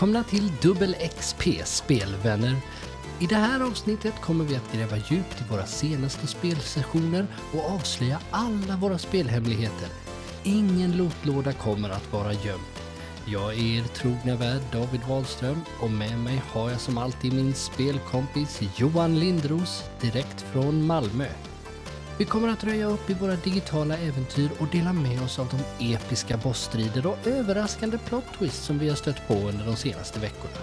Välkomna till Dubbel XP spelvänner. I det här avsnittet kommer vi att gräva djupt i våra senaste spelsessioner och avslöja alla våra spelhemligheter. Ingen lootlåda kommer att vara gömd. Jag är er trogna värd David Wahlström och med mig har jag som alltid min spelkompis Johan Lindros direkt från Malmö. Vi kommer att röja upp i våra digitala äventyr och dela med oss av de episka bossstrider och överraskande plot twists som vi har stött på under de senaste veckorna.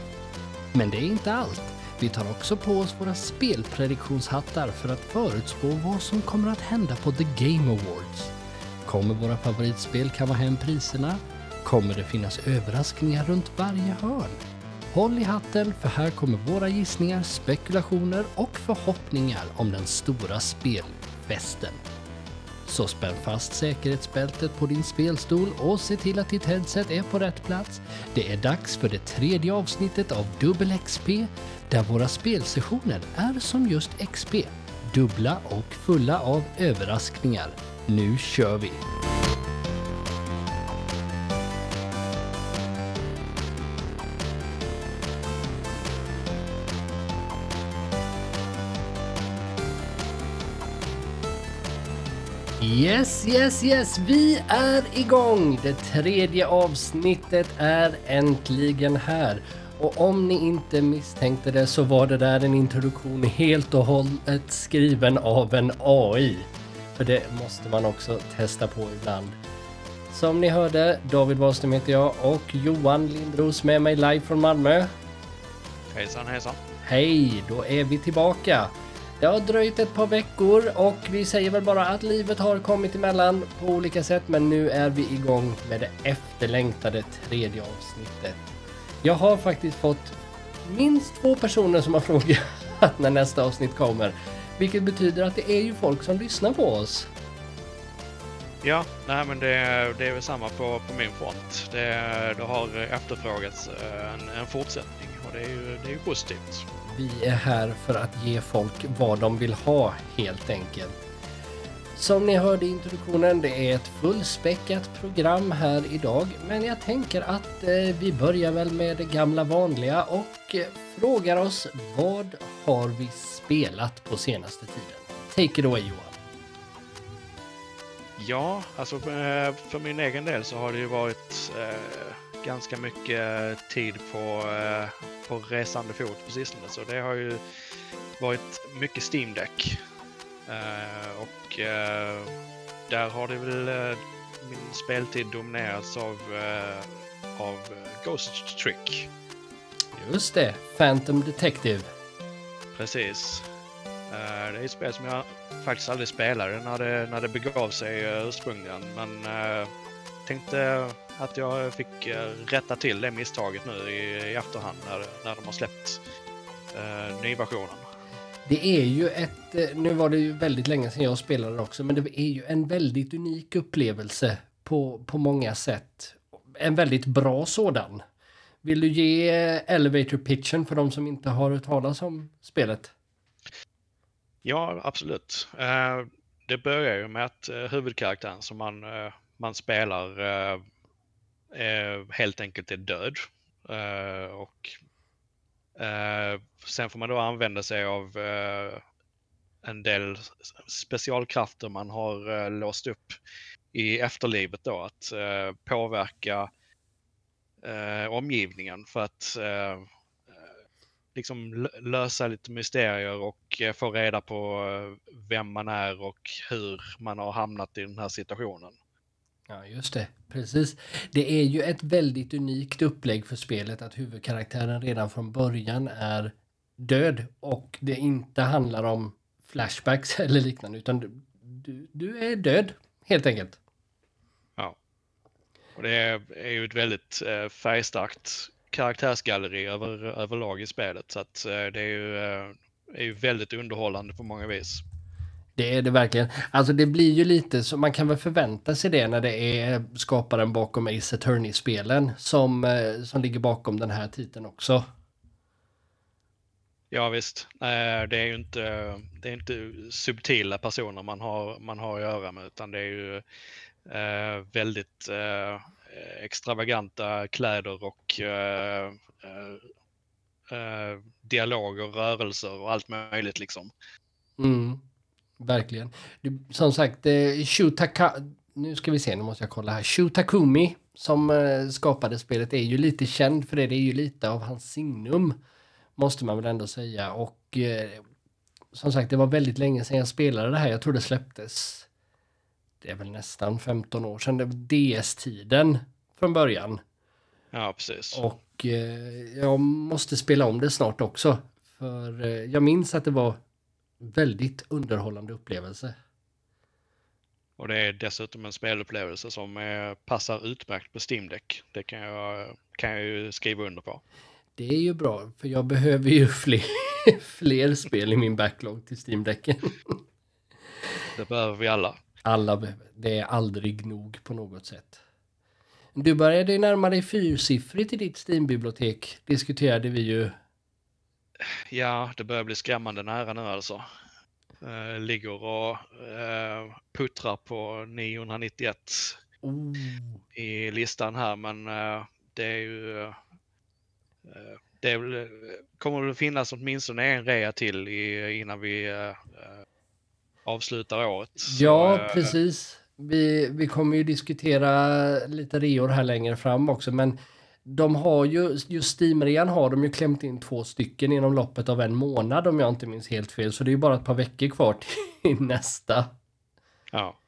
Men det är inte allt. Vi tar också på oss våra spelprediktionshattar för att förutspå vad som kommer att hända på The Game Awards. Kommer våra favoritspel kamma hem priserna? Kommer det finnas överraskningar runt varje hörn? Håll i hatten för här kommer våra gissningar, spekulationer och förhoppningar om den stora spel västen. Så spänn fast säkerhetsbältet på din spelstol och se till att ditt headset är på rätt plats. Det är dags för det tredje avsnittet av Dubbel XP där våra spelsessioner är som just XP. Dubbla och fulla av överraskningar. Nu kör vi! Yes, yes, yes, vi är igång! Det tredje avsnittet är äntligen här. Och om ni inte misstänkte det så var det där en introduktion helt och hållet skriven av en AI. För det måste man också testa på ibland. Som ni hörde, David Wahlström heter jag och Johan Lindros med mig live från Malmö. Hejsan hejsan. Hej, då är vi tillbaka. Det har dröjt ett par veckor och vi säger väl bara att livet har kommit emellan på olika sätt men nu är vi igång med det efterlängtade tredje avsnittet. Jag har faktiskt fått minst två personer som har frågat när nästa avsnitt kommer. Vilket betyder att det är ju folk som lyssnar på oss. Ja, nej men det, det är väl samma på, på min front. Det, det har efterfrågats eh, en, en fortsättning och det är ju, det är ju positivt. Vi är här för att ge folk vad de vill ha helt enkelt. Som ni hörde i introduktionen, det är ett fullspäckat program här idag. Men jag tänker att eh, vi börjar väl med det gamla vanliga och eh, frågar oss vad har vi spelat på senaste tiden? Take it away Johan. Ja, alltså eh, för min egen del så har det ju varit eh, ganska mycket tid på, eh, på resande fot på sistone. Så det har ju varit mycket Steam Deck. Eh, och eh, där har det väl min speltid dominerats av, av Ghost Trick. Just det, Phantom Detective. Precis. Det är ett spel som jag faktiskt aldrig spelade när det, när det begav sig ursprungligen. Men tänkte att jag fick rätta till det misstaget nu i, i efterhand när, när de har släppt uh, nyversionen. Det är ju ett, eh, nu var det ju väldigt länge sedan jag spelade också, men det är ju en väldigt unik upplevelse på, på många sätt. En väldigt bra sådan. Vill du ge elevator pitchen för de som inte har hört talas om spelet? Ja, absolut. Det börjar ju med att huvudkaraktären som man, man spelar Eh, helt enkelt är död. Eh, och Eh, sen får man då använda sig av eh, en del specialkrafter man har eh, låst upp i efterlivet då att eh, påverka eh, omgivningen för att eh, liksom lösa lite mysterier och eh, få reda på vem man är och hur man har hamnat i den här situationen. Ja, just det. Precis. Det är ju ett väldigt unikt upplägg för spelet att huvudkaraktären redan från början är död och det inte handlar om flashbacks eller liknande utan du, du, du är död helt enkelt. Ja. Och det är, ju ett väldigt eh, färgstarkt karaktärsgalleri över, överlag i spelet så att eh, det är ju, eh, är ju väldigt underhållande på många vis. Det är det verkligen. Alltså det blir ju lite så man kan väl förvänta sig det när det är skaparen bakom Ace Attorney-spelen som, eh, som ligger bakom den här titeln också. Ja visst, det är ju inte, det är inte subtila personer man har, man har att göra med utan det är ju eh, väldigt eh, extravaganta kläder och dialoger, rörelser och allt möjligt liksom. Mm, verkligen. Du, som sagt, eh, Shutaka... Nu ska vi se, nu måste jag kolla här. Shutakumi som eh, skapade spelet är ju lite känd för det. Det är ju lite av hans signum. Måste man väl ändå säga. Och eh, som sagt, det var väldigt länge sedan jag spelade det här. Jag tror det släpptes. Det är väl nästan 15 år sedan. Det var DS-tiden från början. Ja, precis. Och eh, jag måste spela om det snart också. För eh, jag minns att det var väldigt underhållande upplevelse. Och det är dessutom en spelupplevelse som är, passar utmärkt på Steam Deck. Det kan jag, kan jag ju skriva under på. Det är ju bra, för jag behöver ju fler, fler spel i min backlog till Steam-däcken. Det behöver vi alla. Alla behöver. Det är aldrig nog på något sätt. Du började närma dig fyrsiffrigt i ditt Steam-bibliotek, diskuterade vi ju. Ja, det börjar bli skrämmande nära nu alltså. Uh, ligger och uh, puttrar på 991 Oh. i listan här, men uh, det är ju... det är, väl- kommer det finnas åtminstone en rea till i, innan vi avslutar året. Så, Ja, eh, precis. Vi, vi kommer ju diskutera lite reor här längre fram också, men de har ju, just Steam-rean har de ju klämt in två stycken inom loppet av en månad om jag inte minns helt fel, så det är ju bara ett par veckor kvar till nästa. Ja,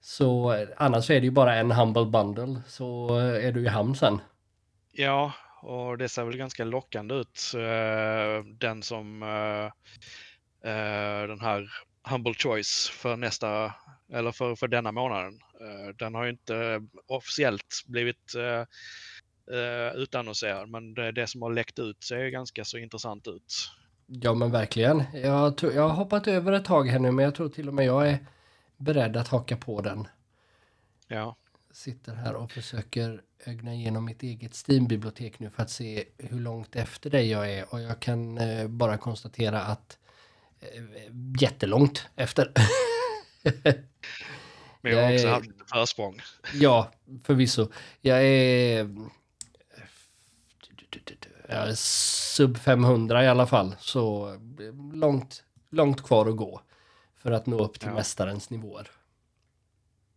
Så eh, annars är det ju bara en Humble Bundle, så eh, är du i hamn sen. ja, och det ser väl ganska lockande ut. eh, Den som den här Humble Choice för nästa, eller för, för denna månaden. Den har ju inte officiellt blivit eh, utannonserad, men det, det som har läckt ut ser ju ganska så intressant ut. Ja men verkligen. Jag, tror- jag har hoppat över ett tag här nu, men jag tror till och med jag är beredd att haka på den. Ja, sitter här och försöker ögna igenom mitt eget Steam-bibliotek nu för att se hur långt efter dig jag är och jag kan eh, bara konstatera att eh, jättelångt efter. men jag har också haft lite försprång. ja, förvisso. Jag är sub 500 i alla fall, så eh, långt, långt kvar att gå för att nå upp till Ja. mästarens nivåer.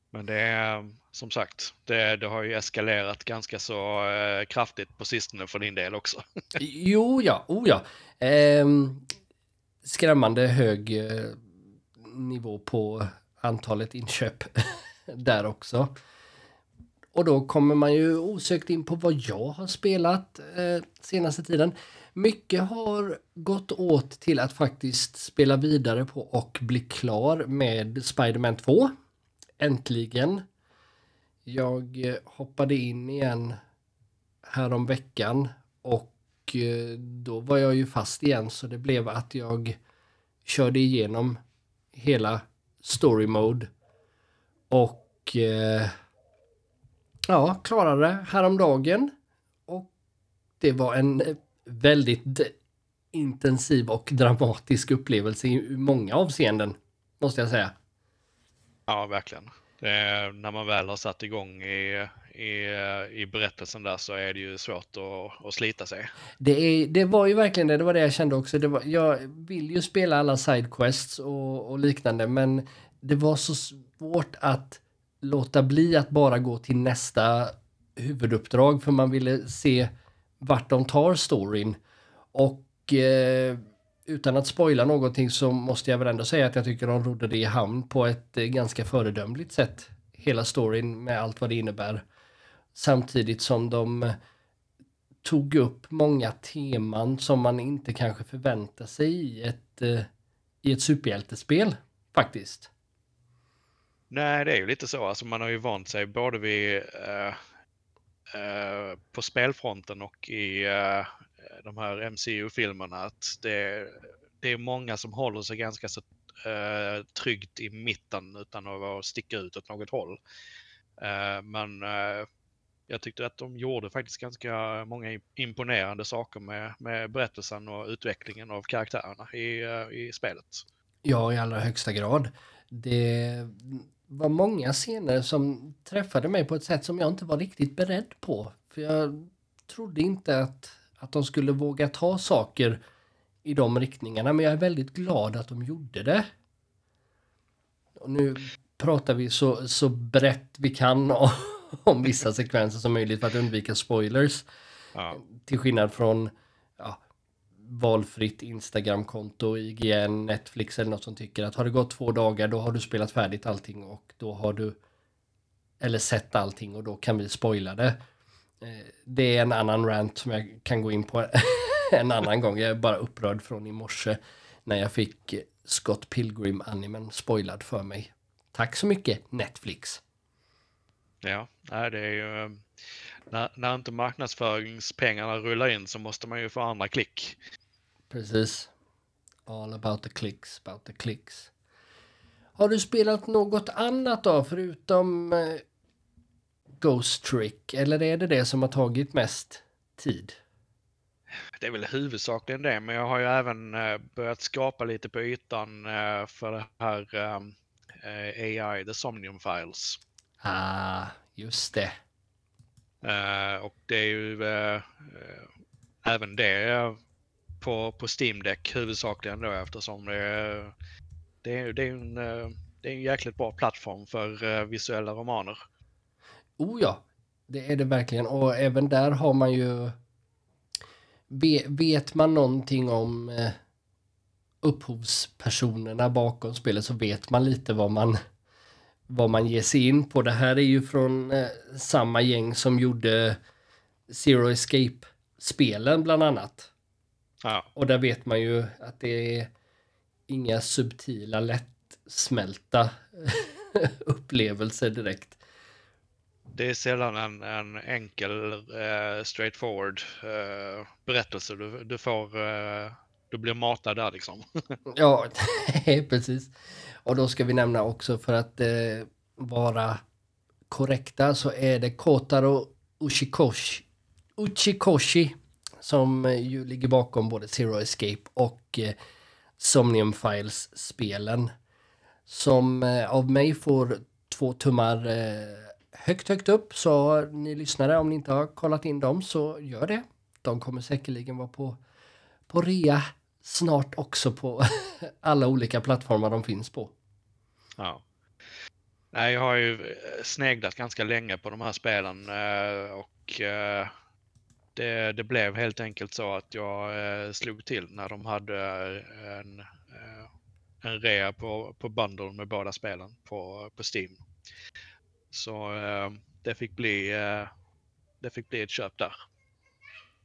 Men det är som sagt, det, det har ju eskalerat ganska så eh, kraftigt på sistone för din del också. Jo, ja, oh ja. Ehm, skrämmande hög eh, nivå på antalet inköp där också. Och då kommer man ju osökt in på vad jag har spelat eh, senaste tiden. Mycket har gått åt till att faktiskt spela vidare på och bli klar med Spider-Man 2. Äntligen. Jag eh, hoppade in igen härom veckan och eh, då var jag ju fast igen så det blev att jag körde igenom hela story mode och eh, ja, klarade det häromdagen. Och det var en eh, väldigt intensiv och dramatisk upplevelse i många avseenden, måste jag säga. Ja, verkligen. Är, när man väl har satt igång i, i, i berättelsen där så är det ju svårt att, att slita sig. Det, är, det var ju verkligen det, det var det jag kände också. Det var, jag vill ju spela alla sidequests och, och liknande, men det var så svårt att låta bli att bara gå till nästa huvuduppdrag, för man ville se vart de tar storyn. Och eh, utan att spoila någonting så måste jag väl ändå säga att jag tycker de rodde det i hamn på ett eh, ganska föredömligt sätt. Hela storyn med allt vad det innebär. Samtidigt som de eh, tog upp många teman som man inte kanske förväntar sig i ett, eh, i ett superhjältespel faktiskt. Nej, det är ju lite så. Alltså, man har ju vant sig både vid eh, eh, på spelfronten och i eh, de här MCU-filmerna att det, det är många som håller sig ganska så eh, tryggt i mitten utan att sticka ut åt något håll. Eh, men eh, jag tyckte att de gjorde faktiskt ganska många imponerande saker med, med berättelsen och utvecklingen av karaktärerna i, eh, i spelet. Ja, i allra högsta grad. Det, var många scener som träffade mig på ett sätt som jag inte var riktigt beredd på. För jag trodde inte att, att de skulle våga ta saker i de riktningarna, men jag är väldigt glad att de gjorde det. Och nu pratar vi så, så brett vi kan om, om vissa sekvenser som möjligt för att undvika spoilers. Ja. Till skillnad från valfritt Instagramkonto, IGN, Netflix eller något som tycker att har det gått två dagar då har du spelat färdigt allting och då har du eller sett allting och då kan vi spoila det. Eh, det är en annan rant som jag kan gå in på en annan gång. Jag är bara upprörd från i morse när jag fick Scott Pilgrim-animen spoilad för mig. Tack så mycket Netflix. Ja, det är ju... Eh, när, när inte marknadsföringspengarna rullar in så måste man ju få andra klick. Precis. All about the clicks, about the clicks. Har du spelat något annat då förutom eh, Ghost Trick? Eller är det det som har tagit mest tid? Det är väl huvudsakligen det, men jag har ju även eh, börjat skapa lite på ytan eh, för det här AI, The Somnium Files. Ah, just det. Eh, och det är ju eh, eh, även det på, på Steam Deck huvudsakligen då eftersom det är, det är, det är en, eh, det är en jäkligt bra plattform för eh, visuella romaner. Oh ja, det är det verkligen. Och även där har man ju... Vet man någonting om upphovspersonerna bakom spelet så vet man lite vad man, vad man ger sig in på. Det här är ju från eh, samma gäng som gjorde Zero Escape-spelen bland annat. Ja, Och där vet man ju att det är inga subtila, lättsmälta upplevelser direkt. det är sällan en, en enkel, eh, straightforward eh, berättelse. Du, du får, eh, du blir matad där liksom. Ja, precis. Och då ska vi nämna också för att eh, vara korrekta så är det Kotaro Uchikoshi, Uchikoshi som eh, ju ligger bakom både Zero Escape och eh, Somnium Files-spelen. Som eh, av mig får två tummar eh, högt, högt upp. Så ni lyssnare, om ni inte har kollat in dem så gör det. De kommer säkerligen vara på, på rea snart också på alla olika plattformar de finns på. Ja. Nej, jag har ju eh, sneglat ganska länge på de här spelen eh, och eh, det, det blev helt enkelt så att jag slog till när de hade en, en rea på, på bundle med båda spelen på, på Steam. Så det fick bli det fick bli ett köp där.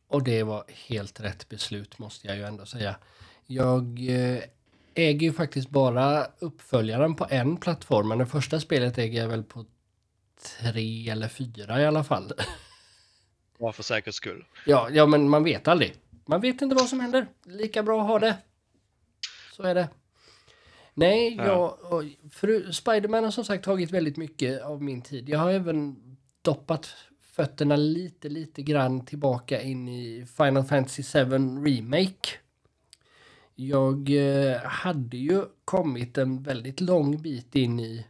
Och det var helt rätt beslut måste jag ju ändå säga. Jag äger ju faktiskt bara uppföljaren på en plattform, men det första spelet äger jag väl på tre eller fyra i alla fall. Bara för säkerhets skull. Ja, ja, men man vet aldrig. Man vet inte vad som händer. Lika bra att ha det. Så är det. Nej, Ja. jag, för Spiderman har som sagt tagit väldigt mycket av min tid. Jag har även doppat fötterna lite, lite grann tillbaka in i Final Fantasy 7 Remake. Jag eh, hade ju kommit en väldigt lång bit in i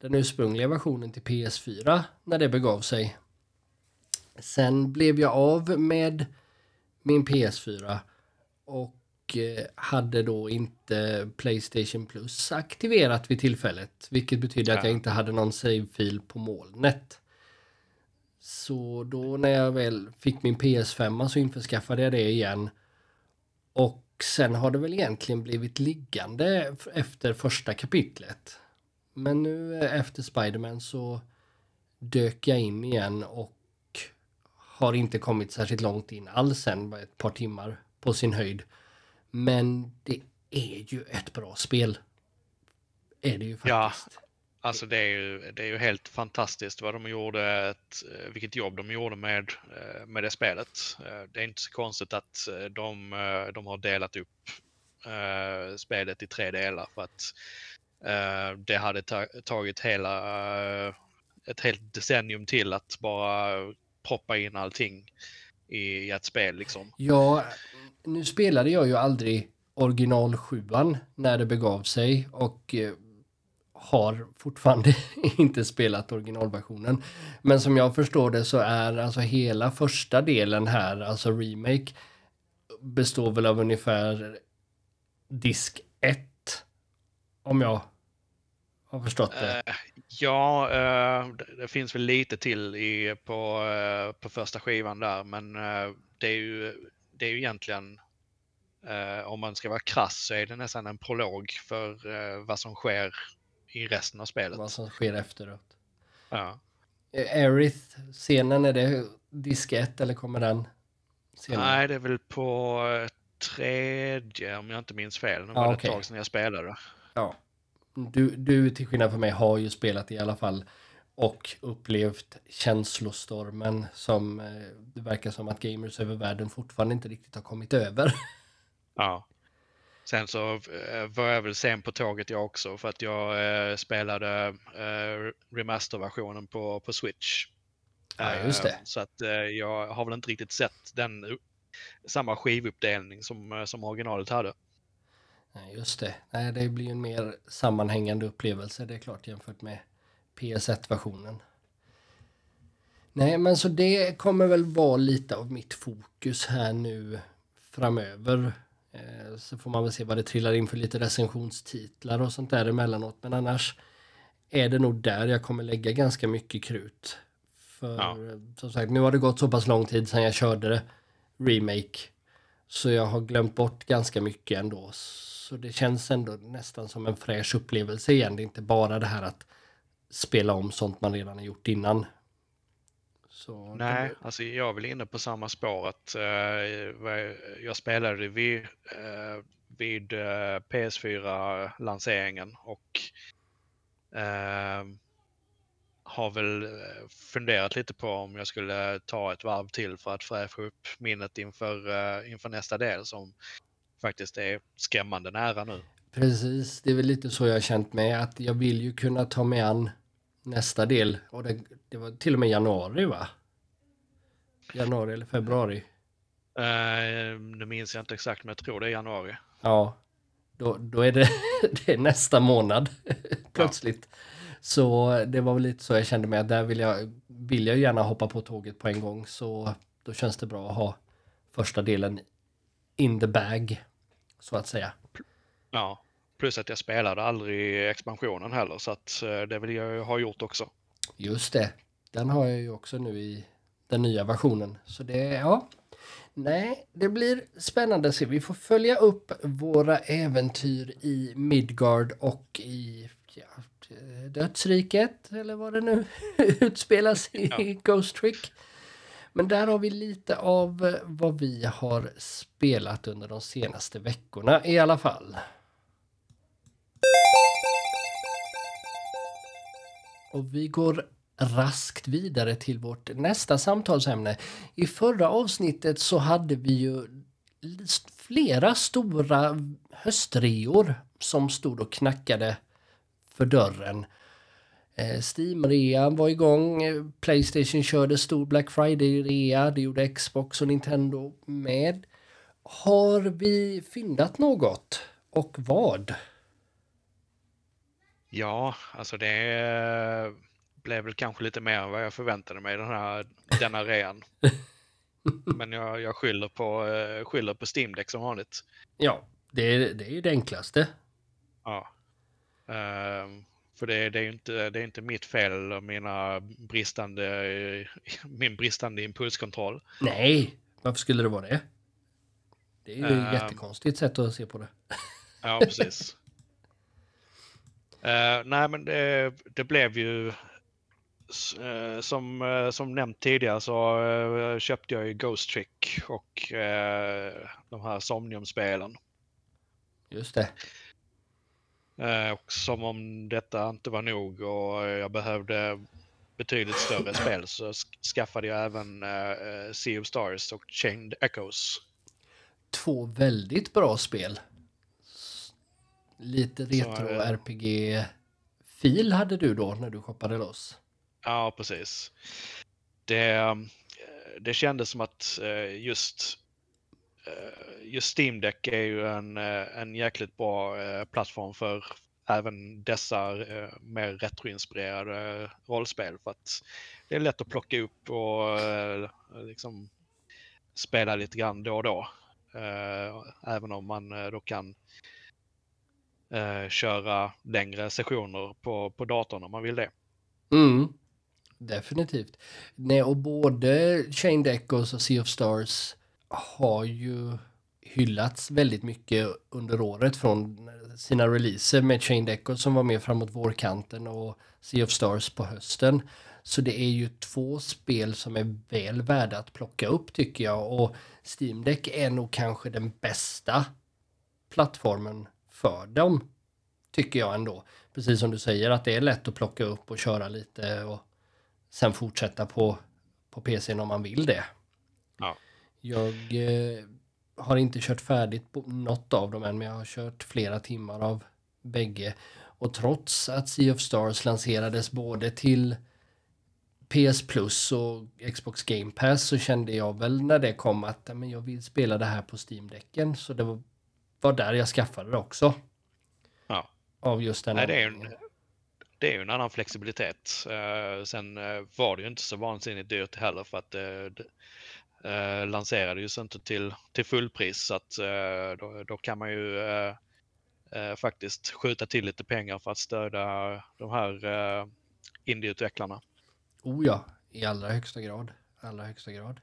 den ursprungliga versionen till PS4 när det begav sig. Sen blev jag av med min PS4 och eh, hade då inte Playstation Plus aktiverat vid tillfället. Vilket betyder att Ja. jag inte hade någon save-fil på molnet. Så då när jag väl fick min PS5 så införskaffade jag det igen. Och sen har det väl egentligen blivit liggande efter första kapitlet. Men nu eh, efter Spiderman så dök jag in igen och har inte kommit särskilt långt in alls än, ett par timmar på sin höjd. Men det är ju ett bra spel. Är det ju Ja. Alltså det är ju, det är ju helt fantastiskt vad de gjorde, ett, eh, vilket jobb de gjorde med, eh, med det spelet. Eh, det är inte så konstigt att de, de har delat upp spelet i tre delar för att det hade ta, tagit hela, ett helt decennium till att bara proppa in allting i, i ett spel liksom. Ja, nu spelade jag ju aldrig original sjuan när det begav sig och har fortfarande inte spelat originalversionen. Men som jag förstår det så är alltså hela första delen här, alltså remake, består väl av ungefär disk 1. Om jag har förstått det. Uh, ja, uh, det, det, finns väl lite till i, på, uh, på första skivan där, men det är ju det är ju egentligen om man ska vara krass så är det nästan en prolog för vad som sker i resten av spelet. Vad som sker efteråt. Ja. Aerith-scenen, är det disk 1 eller kommer den senare? Nej, det är väl på tredje om jag inte minns fel. Nu var det okay. ett tag sedan jag spelade. Ja. Du, du till skillnad från mig har ju spelat i alla fall och upplevt känslostormen som eh, det verkar som att gamers över världen fortfarande inte riktigt har kommit över. Ja. Sen så eh, var jag väl sen på tåget jag också för att jag eh, spelade eh, remasterversionen på, på Switch. Ja, just det. Så att jag har väl inte riktigt sett den samma skivuppdelning som, som originalet hade. Just det. Nej, det blir en mer sammanhängande upplevelse, det är klart, jämfört med PS1-versionen. Nej, men så det kommer väl vara lite av mitt fokus här nu framöver. Eh, så får man väl se vad det trillar in för lite recensionstitlar och sånt där emellanåt. Men annars är det nog där jag kommer lägga ganska mycket krut. För ja. som sagt, nu har det gått så pass lång tid sedan jag körde det, remake. Så jag har glömt bort ganska mycket ändå. Så det känns ändå nästan som en fräsch upplevelse igen. Det är inte bara det här att spela om sånt man redan har gjort innan. Så Nej, det... alltså jag är väl inne på samma spår att uh, jag spelade vid, uh, vid uh, PS4-lanseringen och har väl funderat lite på om jag skulle ta ett varv till för att fräscha upp minnet inför, inför nästa del som faktiskt är skrämmande nära nu. Precis, det är väl lite så jag har känt mig att jag vill ju kunna ta mig an nästa del och det, det var till och med januari va? Januari eller februari? Uh, nu minns jag inte exakt men jag tror det är januari. Ja, då, då är det, det är nästa månad plötsligt. Ja. Så det var väl lite så jag kände mig att där vill jag, vill jag gärna hoppa på tåget på en gång så då känns det bra att ha första delen in the bag så att säga. Ja, plus att jag spelade aldrig expansionen heller så att eh, det vill jag ha gjort också. Just det, den har jag ju också nu i den nya versionen. Så det, ja. Nej, det blir spännande att se. Vi får följa upp våra äventyr i Midgard och i ja, Dödsriket eller vad det nu utspelas i ja. Ghost Trick. Men där har vi lite av vad vi har spelat under de senaste veckorna i alla fall. Och vi går raskt vidare till vårt nästa samtalsämne. I förra avsnittet så hade vi ju flera stora höstreor som stod och knackade för dörren. Eh, Steam-rean var igång, Playstation körde stor Black Friday-rea, det gjorde Xbox och Nintendo med. Har vi fyndat något? Och vad? Ja, alltså det blev väl kanske lite mer än vad jag förväntade mig den här, denna rean. Men jag, jag skyller, på, uh, skyller på Steam Deck som vanligt. Ja, det är, det är det enklaste. Ja. Uh, för det, det, är inte, det är inte mitt fel eller mina bristande, min bristande impulskontroll. Nej, varför skulle det vara det? Det är ju ett jättekonstigt sätt att se på det. Ja, precis. Uh, nej, men det, det, blev ju uh, som, uh, som nämnt tidigare så köpte jag ju Ghost Trick och de här Somnium-spelen. Just det. Och som om detta inte var nog och jag behövde betydligt större spel så skaffade jag även Sea of Stars och Chained Echoes. Två väldigt bra spel. Lite retro-RPG-fil hade du då när du shoppade loss. Ja, precis. Det, eh, det kändes som att eh, just, eh, just Steam Deck är ju en, en jäkligt bra plattform för även dessa mer retroinspirerade rollspel för att det är lätt att plocka upp och liksom spela lite grann då och då. även om man då kan köra längre sessioner på, på datorn om man vill det. Mm. Definitivt. Nej, och både Chain Echoes och Sea of Stars har ju hyllats väldigt mycket under året från sina releaser med Chain Echoes som var med framåt vårkanten och Sea of Stars på hösten. Så det är ju två spel som är väl värda att plocka upp tycker jag och Steam Deck är nog kanske den bästa plattformen för dem. Tycker jag ändå. Precis som du säger att det är lätt att plocka upp och köra lite och sen fortsätta på, på PCn om man vill det. Ja. Jag eh, har inte kört färdigt på något av dem än men jag har kört flera timmar av bägge. Och trots att Sea of Stars lanserades både till PS Plus och Xbox Game Pass så kände jag väl när det kom att men jag vill spela det här på Steam-däcken. Så det var, var där jag skaffade det också. Ja. Av just den Nej, det är en, det är ju en annan flexibilitet. Uh, sen uh, var det ju inte så vansinnigt dyrt heller för att uh, uh, lanserades ju inte till, till fullpris så att då, då, kan man ju faktiskt skjuta till lite pengar för att stödja de här uh, indieutvecklarna. Oh ja, i allra högsta grad. Allra högsta grad.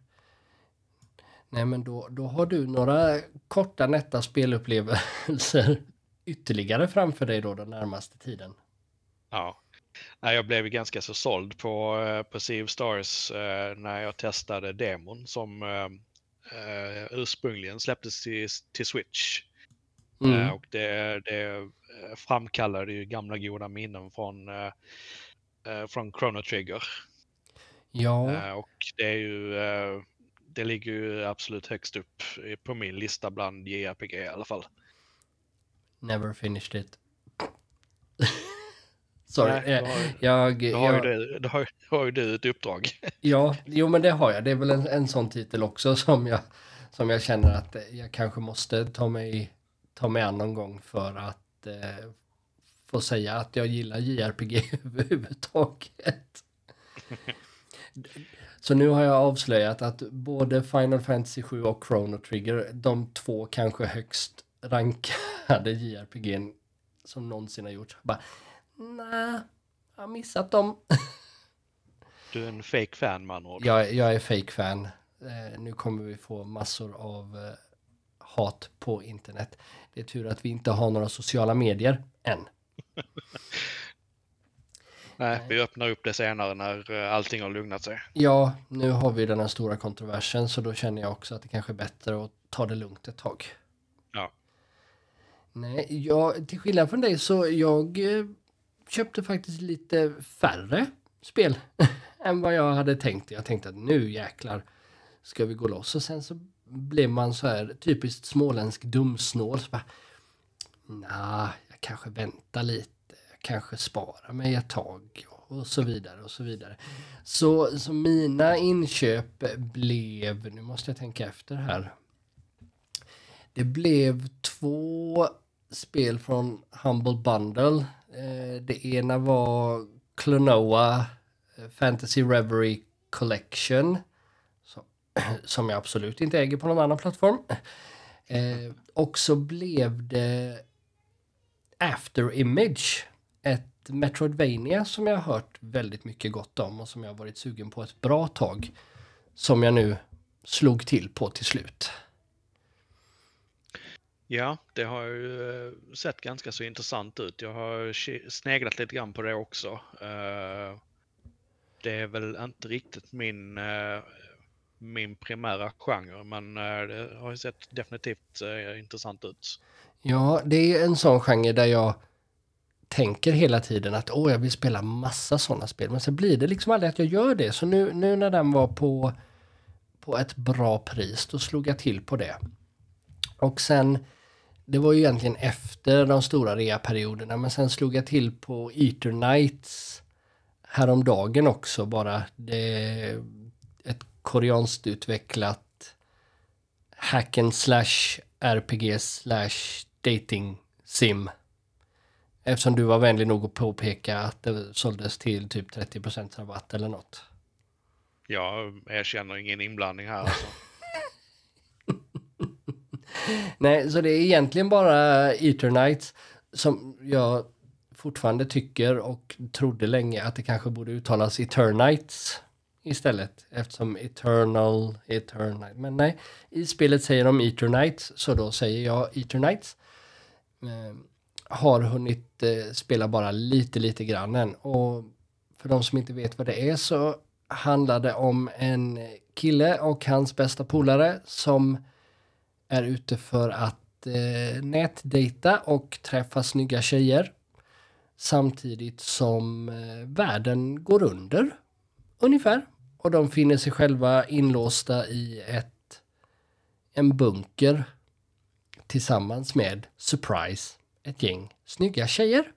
Nej men då, då har du några korta nätta spelupplevelser ytterligare framför dig då den närmaste tiden. Ja. Jag blev ganska så såld på, eh, på Sea of Stars eh, när jag testade demon som uh, ursprungligen släpptes till, till Switch. Mm. Och det, det framkallade ju gamla goda minnen från, från Chrono Trigger. Ja. och det är ju det ligger ju absolut högst upp på min lista bland JRPG i alla fall. Never finished it. Sorry. Nej, då har, jag, då har, jag, ju du, då har, har ju du ett uppdrag. Ja, jo men det har jag. Det är väl en, en sån titel också som jag, som jag känner att jag kanske måste ta mig, ta mig an någon gång för att eh, få säga att jag gillar JRPG överhuvudtaget. Så nu har jag avslöjat att både Final Fantasy 7 och Chrono Trigger, de två kanske högst rankade JRPG som någonsin har gjorts. Bara, Nej, jag har missat dem. Du är en fake fan man ord. Jag, jag är fake fan. Eh, nu kommer vi få massor av eh, hat på internet. Det är tur att vi inte har några sociala medier än. Nej, vi öppnar upp det senare när eh, allting har lugnat sig. Ja, nu har vi den här stora kontroversen så då känner jag också att det kanske är bättre att ta det lugnt ett tag. Ja. Nej, jag, till skillnad från dig så jag eh, köpte faktiskt lite färre spel än vad jag hade tänkt. Jag tänkte att nu jäklar ska vi gå loss och sen så blev man så här typiskt småländsk dumsnål. Så bara, nah, jag kanske väntar lite, kanske spara mig ett tag och så vidare och så vidare. Så, så mina inköp blev, nu måste jag tänka efter här. Det blev två spel från Humble Bundle eh, det ena var Klonoa eh, Fantasy Reverie Collection. Som, jag absolut inte äger på någon annan plattform. Eh, och så blev det After Image. Ett Metroidvania som jag har hört väldigt mycket gott om och som jag har varit sugen på ett bra tag. Som jag nu slog till på till slut. Ja, det har ju eh, sett ganska så intressant ut. Jag har sneglat lite grann på det också. Eh, det är väl inte riktigt min, eh, min primära genre, men det har ju sett definitivt intressant ut. Ja, det är en sån genre där jag tänker hela tiden att åh, jag vill spela massa sådana spel, men sen blir det liksom aldrig att jag gör det. Så nu, nu när den var på, på ett bra pris, då slog jag till på det. Och sen det var ju egentligen efter de stora reaperioderna men sen slog jag till på Eater Nights häromdagen också bara. Det ett koreanskt utvecklat hack and slash RPG slash dating sim. Eftersom du var vänlig nog att påpeka att det såldes till typ 30% rabatt eller något. Jag erkänner ingen inblandning här alltså. Nej, så det är egentligen bara Eternights som jag fortfarande tycker och trodde länge att det kanske borde uttalas Eternights istället eftersom Eternal, Eternal, men nej, i spelet säger de Eternights så då säger jag Eternights. Har hunnit eh, spela bara lite, lite grann än och för de som inte vet vad det är så handlar det om en kille och hans bästa polare som är ute för att eh, nätdejta och träffa snygga tjejer. Samtidigt som eh, världen går under. Ungefär. Och de finner sig själva inlåsta i ett, en bunker tillsammans med, surprise, ett gäng snygga tjejer.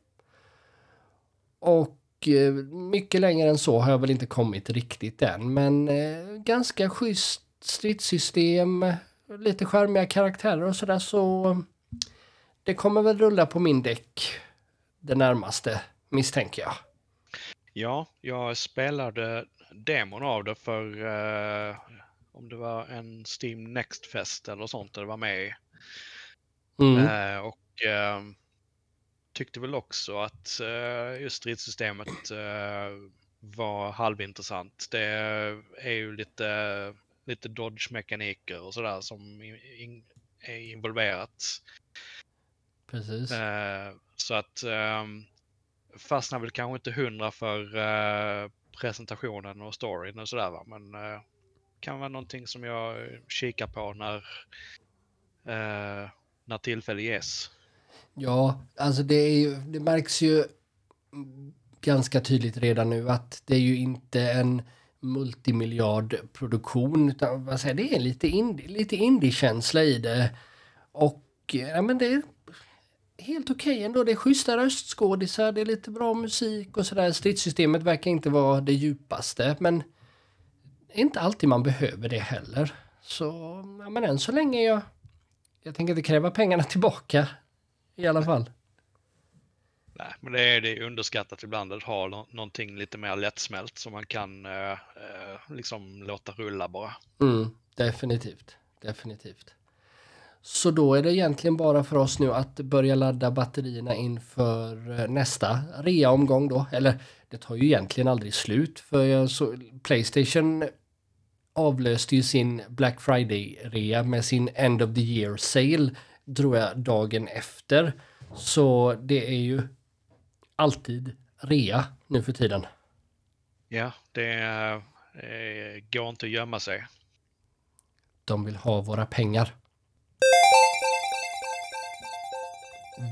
Och eh, mycket längre än så har jag väl inte kommit riktigt än, men eh, ganska schysst stridssystem, lite charmiga karaktärer och sådär så det kommer väl rulla på min däck det närmaste misstänker jag. Ja, jag spelade demon av det för uh, om det var en Steam Next Fest eller sånt där det var med i. Mm. Uh, och uh, tyckte väl också att just stridssystemet var halvintressant. Det är ju lite, lite dodge-mekaniker och sådär som in, är involverat. Precis. så att um, fastnar väl kanske inte hundra för presentationen och storyn och sådär va. Men kan vara någonting som jag kikar på när, när tillfälle ges. Ja, alltså det, är ju, det märks ju ganska tydligt redan nu att det är ju inte en multimiljardproduktion utan vad säger, det är lite indie, lite indie-känsla i det. Och ja, men det helt okej okay ändå. Det är schyssta röstskådisar, det är lite bra musik och sådär. Stridssystemet verkar inte vara det djupaste, men det är inte alltid man behöver det heller. Så, ja, men än så länge jag... Jag tänker inte kräva pengarna tillbaka i alla fall. Nej, men det är, det är underskattat ibland att ha no någonting lite mer lättsmält som man kan eh, eh, liksom låta rulla bara. Mm, definitivt, definitivt. Så då är det egentligen bara för oss nu att börja ladda batterierna inför eh, nästa rea-omgång då. Eller det tar ju egentligen aldrig slut för så, Playstation avlöste ju sin Black Friday-rea med sin End of the Year Sale tror jag dagen efter. Så det är ju alltid rea nu för tiden. Ja, det eh, går inte att gömma sig. De vill ha våra pengar.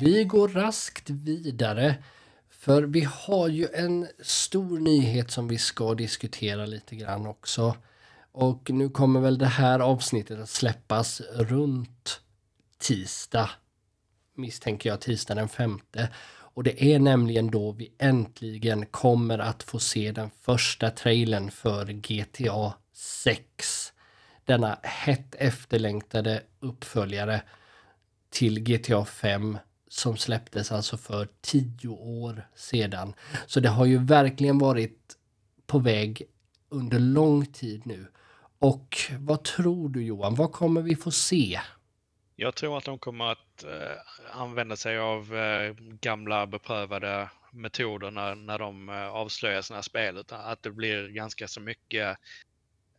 Vi går raskt vidare. För vi har ju en stor nyhet som vi ska diskutera lite grann också. Och nu kommer väl det här avsnittet att släppas runt tisdag. Misstänker jag tisdag den femte. Och det är nämligen då vi äntligen kommer att få se den första trailern för GTA 6. Denna hett efterlängtade uppföljare till GTA 5 som släpptes alltså för tio år sedan. Så det har ju verkligen varit på väg under lång tid nu. Och vad tror du Johan, vad kommer vi få se? Jag tror att de kommer att eh, använda sig av eh, gamla beprövade metoder när, när de eh, avslöjar sina spel. Utan att det blir ganska så mycket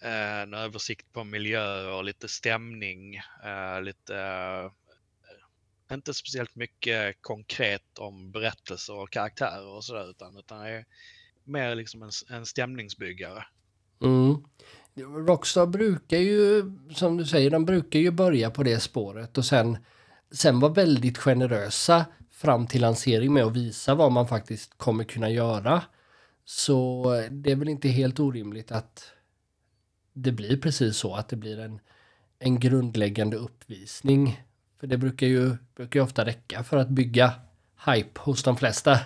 eh, en översikt på miljö och lite stämning, eh, lite eh, inte speciellt mycket konkret om berättelser och karaktärer och sådär utan, utan är mer liksom en, en stämningsbyggare. Mm. Rockstar brukar ju, som du säger, de brukar ju börja på det spåret och sen, sen vara väldigt generösa fram till lansering med att visa vad man faktiskt kommer kunna göra. Så det är väl inte helt orimligt att det blir precis så, att det blir en, en grundläggande uppvisning för det brukar ju, brukar ju ofta räcka för att bygga hype hos de flesta,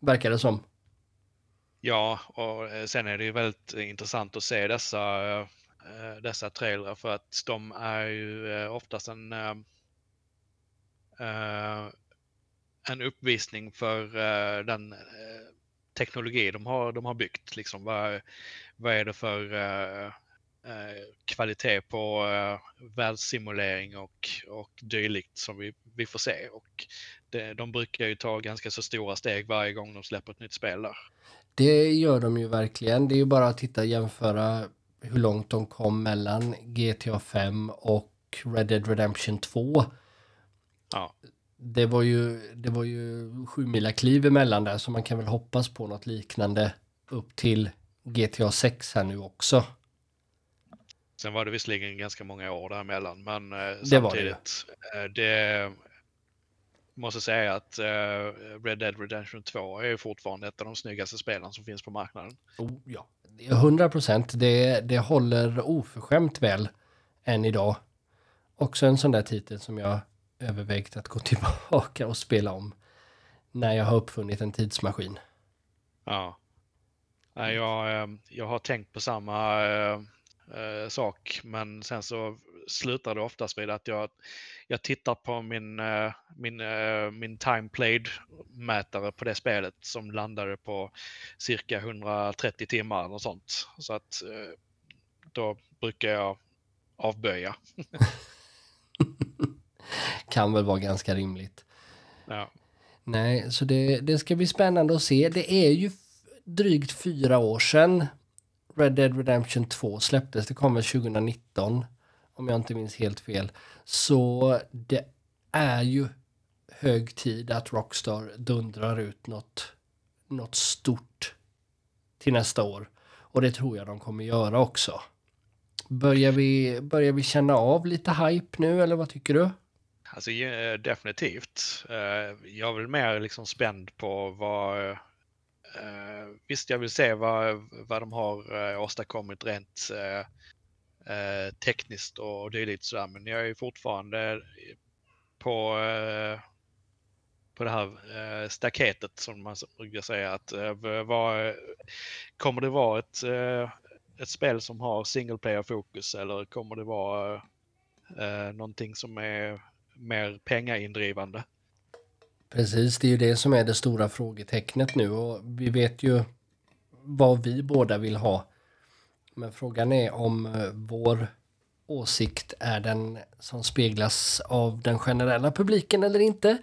verkar det som. Ja, och eh, sen är det ju väldigt eh, intressant att se dessa, eh, dessa trailrar för att de är ju oftast en, en uppvisning för den teknologi de har, de har byggt. Liksom, vad, vad är det för kvalitet på världssimulering och, och dylikt som vi, vi får se. Och det, de brukar ju ta ganska så stora steg varje gång de släpper ett nytt spel där. Det gör de ju verkligen. Det är ju bara att titta jämföra hur långt de kom mellan GTA 5 och Red Dead Redemption 2. Ja. Det var ju, det var ju sju mila kliv emellan där så man kan väl hoppas på något liknande upp till GTA 6 här nu också. Sen var det visserligen ganska många år däremellan men eh, Det samtidigt det. Eh, det måste säga att uh, Red Dead Redemption 2 är fortfarande ett av de snyggaste spelen som finns på marknaden. Oh, ja, 100 procent. Det, det håller oförskämt väl än idag. Också en sån där titel som jag övervägt att gå tillbaka och spela om när jag har uppfunnit en tidsmaskin. Ja. Jag, eh, jag har tänkt på samma äh, sak men sen så slutar det oftast vid att jag, jag tittar på min, uh, min, uh, min time played mätare på det spelet som landade på cirka 130 timmar och sånt. Så att uh, då brukar jag avböja. kan väl vara ganska rimligt. Ja. Nej, så det, det ska bli spännande att se. Det är ju drygt fyra år sedan Red Dead Redemption 2 släpptes. Det kom väl 2019 om jag inte minns helt fel. Så det är ju hög tid att Rockstar dundrar ut något, något stort till nästa år. Och det tror jag de kommer göra också. Börjar vi, börjar vi känna av lite hype nu eller vad tycker du? Alltså definitivt. Eh, jag är väl mer liksom spänd på vad... Eh, visst, jag vill se vad, vad de har eh, åstadkommit rent eh, tekniskt och dylikt sådär. Men jag är fortfarande på, eh, på det här eh, staketet som man brukar säga. Att, eh, kommer det vara ett, eh, ett spel som har single player fokus eller kommer det vara eh, någonting som är mer pengaindrivande? Precis, det är ju det som är det stora frågetecknet nu och vi vet ju vad vi båda vill ha men frågan är om eh, vår åsikt är den som speglas av den generella publiken eller inte.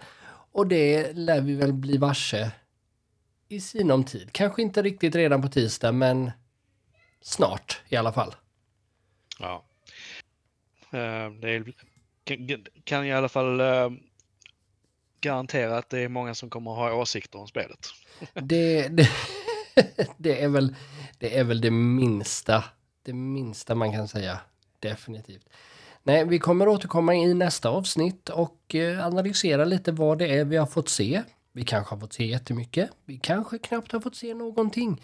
Och det lär vi väl bli varse i sinom tid. Kanske inte riktigt redan på tisdag, men snart i alla fall. Ja. Eh, det är, kan i alla fall eh, garantera att det är många som kommer att ha åsikter om spelet. Det, det, det, är väl, det är väl det minsta, det minsta man kan säga. Definitivt. Nej, vi kommer återkomma i nästa avsnitt och eh, analysera lite vad det är vi har fått se. Vi kanske har fått se jättemycket. Vi kanske knappt har fått se någonting.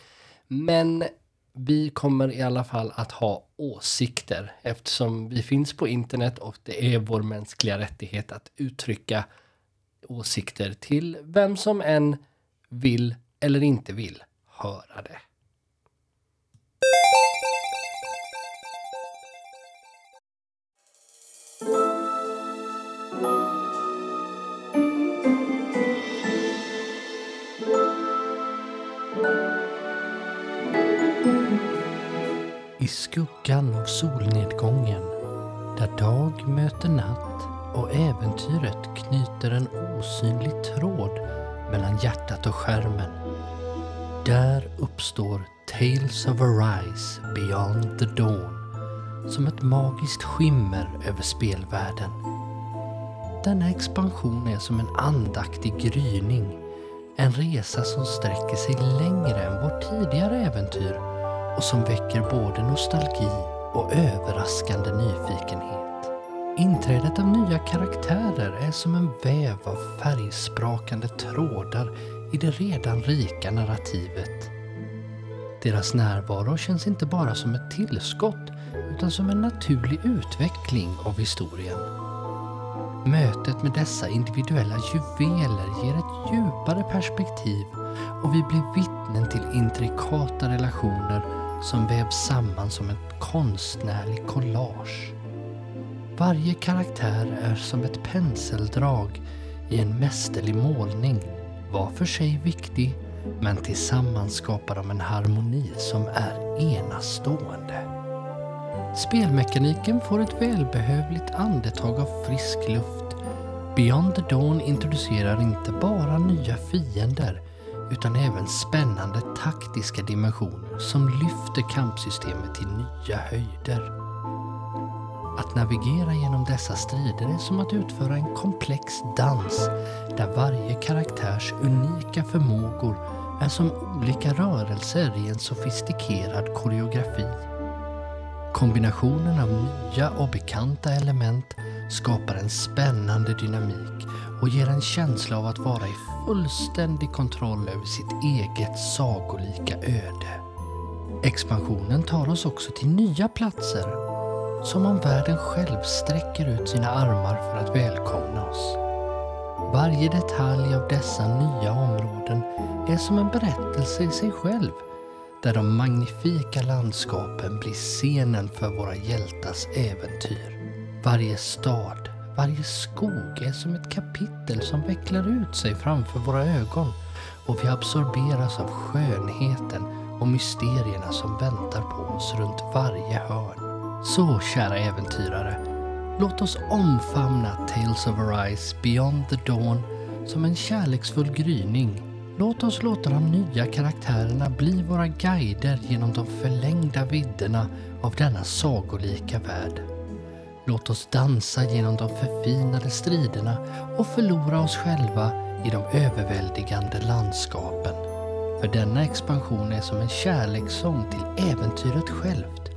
Men vi kommer i alla fall att ha åsikter eftersom vi finns på internet och det är vår mänskliga rättighet att uttrycka åsikter till vem som än vill eller inte vill höra det. I skuggan av solnedgången, där dag möter natt och äventyret knyter en osynlig tråd mellan hjärtat och skärmen där uppstår Tales of Arise Beyond the Dawn som ett magiskt skimmer över spelvärlden. Denna expansion är som en andaktig gryning. En resa som sträcker sig längre än vårt tidigare äventyr och som väcker både nostalgi och överraskande nyfikenhet. Inträdet av nya karaktärer är som en väv av färgsprakande trådar i det redan rika narrativet. Deras närvaro känns inte bara som ett tillskott utan som en naturlig utveckling av historien. Mötet med dessa individuella juveler ger ett djupare perspektiv och vi blir vittnen till intrikata relationer som vävs samman som ett konstnärligt collage. Varje karaktär är som ett penseldrag i en mästerlig målning, var för sig viktig men tillsammans skapar de en harmoni som är enastående. Spelmekaniken får ett välbehövligt andetag av frisk luft. Beyond the Dawn introducerar inte bara nya fiender utan även spännande taktiska dimensioner som lyfter kampsystemet till nya höjder. Att navigera genom dessa strider är som att utföra en komplex dans där varje karaktärs unika förmågor är som olika rörelser i en sofistikerad koreografi. Kombinationen av nya och bekanta element skapar en spännande dynamik och ger en känsla av att vara i fullständig kontroll över sitt eget sagolika öde. Expansionen tar oss också till nya platser som om världen själv sträcker ut sina armar för att välkomna oss. Varje detalj av dessa nya områden är som en berättelse i sig själv där de magnifika landskapen blir scenen för våra hjältars äventyr. Varje stad, varje skog är som ett kapitel som vecklar ut sig framför våra ögon och vi absorberas av skönheten och mysterierna som väntar på oss runt varje hörn. Så kära äventyrare, låt oss omfamna Tales of Arise Beyond the Dawn som en kärleksfull gryning. Låt oss låta de nya karaktärerna bli våra guider genom de förlängda vidderna av denna sagolika värld. Låt oss dansa genom de förfinade striderna och förlora oss själva i de överväldigande landskapen. För denna expansion är som en kärlekssång till äventyret självt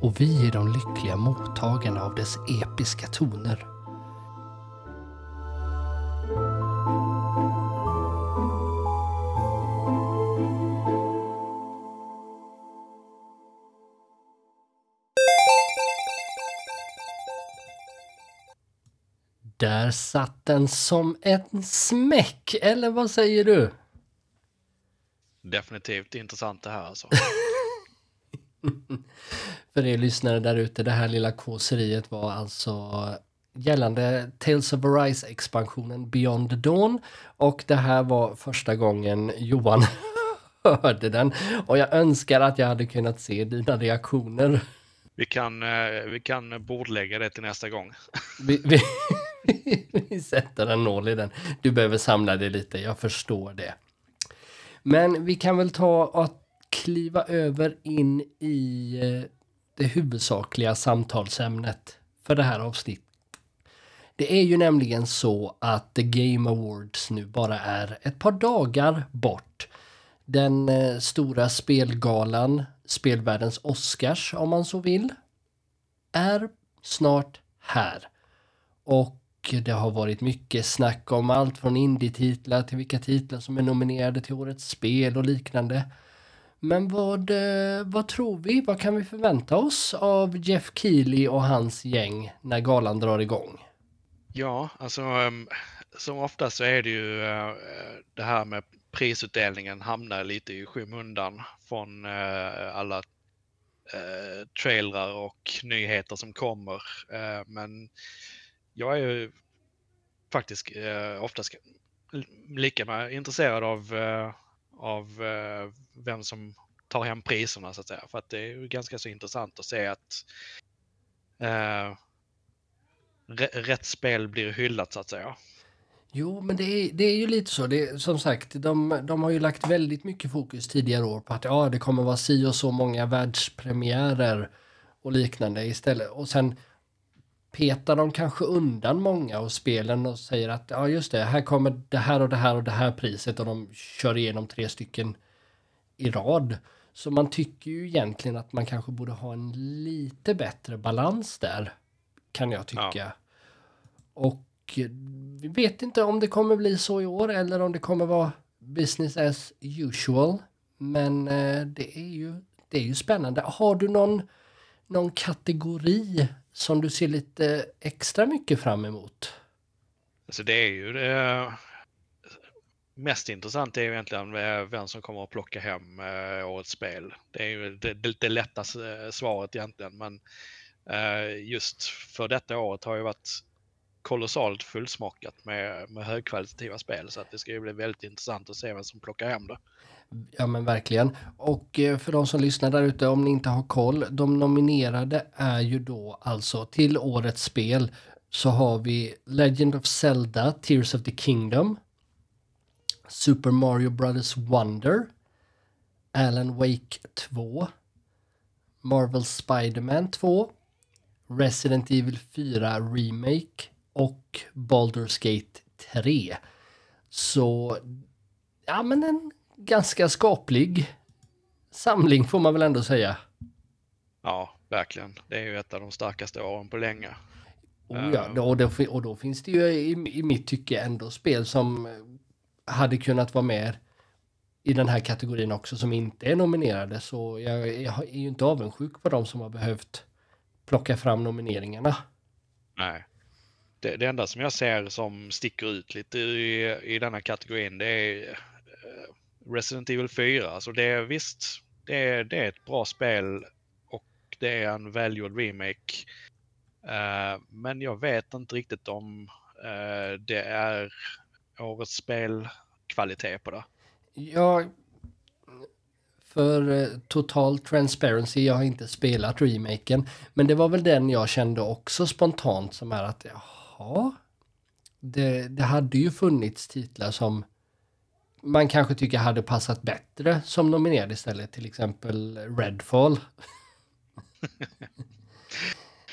och vi är de lyckliga mottagarna av dess episka toner. Där satt den som en smäck, eller vad säger du? Definitivt intressant det här alltså. För er lyssnare där ute, det här lilla kåseriet var alltså gällande Tales of Arise-expansionen Beyond Dawn. Och det här var första gången Johan hörde den. Och jag önskar att jag hade kunnat se dina reaktioner. Vi kan, eh, vi kan bordlägga det till nästa gång. Vi, vi, vi sätter en nål i den. Du behöver samla dig lite, jag förstår det. Men vi kan väl ta och kliva över in i eh, det huvudsakliga samtalsämnet för det här avsnittet. Det är ju nämligen så att The Game Awards nu bara är ett par dagar bort. Den eh, stora spelgalan, spelvärldens Oscars om man så vill, är snart här. Och det har varit mycket snack om allt från indie-titlar till vilka titlar som är nominerade till årets spel och liknande. Men vad, eh, vad tror vi? Vad kan vi förvänta oss av Jeff Keely och hans gäng när galan drar igång? Ja, alltså ehm, som ofta så är det ju eh, det här med prisutdelningen hamnar lite i skymundan från eh, alla trailrar och nyheter som kommer. Men jag är ju faktiskt eh, oftast lika intresserad av eh, av eh, vem som tar hem priserna så att säga. För att det är ju ganska så intressant att se att eh, rätt spel blir hyllat så att säga. Jo, men det är, det är ju lite så. Det, som sagt, de, de har ju lagt väldigt mycket fokus tidigare år på att ja, det kommer vara si och så många världspremiärer och liknande istället. Och sen petar de kanske undan många av spelen och säger att ja just det, här kommer det här och det här och det här priset och de kör igenom tre stycken i rad. Så man tycker ju egentligen att man kanske borde ha en lite bättre balans där, kan jag tycka. Ja. Och vi vet inte om det kommer bli så i år eller om det kommer vara business as usual. Men eh, det är ju, det är ju spännande. Har du någon, någon kategori som du ser lite extra mycket fram emot? Alltså det är ju det mest intressant är ju egentligen eh, vem som kommer att plocka hem eh, årets spel. Det är ju det, det, det lätta svaret egentligen, men just för detta året har ju varit kolossalt fullsmockat med, med högkvalitativa spel. Så att det ska ju bli väldigt intressant att se vem som plockar hem det. Ja men verkligen. Och eh, för de som lyssnar där ute, om ni inte har koll, de nominerade är ju då alltså till årets spel så har vi Legend of Zelda, Tears of the Kingdom, Super Mario Brothers Wonder, Alan Wake 2, Marvel Spiderman 2, Resident Evil 4 Remake och Baldur's Gate 3. Så, ja men en ganska skaplig samling får man väl ändå säga. Ja, verkligen. Det är ju ett av de starkaste åren på länge. Oh ja, och, då, och då finns det ju i, i mitt tycke ändå spel som hade kunnat vara med i den här kategorin också som inte är nominerade. Så jag, jag är ju inte avundsjuk på de som har behövt plocka fram nomineringarna. Nej. Det, det enda som jag ser som sticker ut lite i, i denna kategorin det är eh, Resident Evil 4. så alltså, det är visst, det är, det är ett bra spel och det är en välgjord remake. Uh, men jag vet inte riktigt om uh, det är årets spelkvalitet på det. Ja, för eh, total transparency, jag har inte spelat remaken. Men det var väl den jag kände också spontant som är att jaha. Det, det hade ju funnits titlar som man kanske tycker hade passat bättre som nominerad istället. Till exempel Redfall.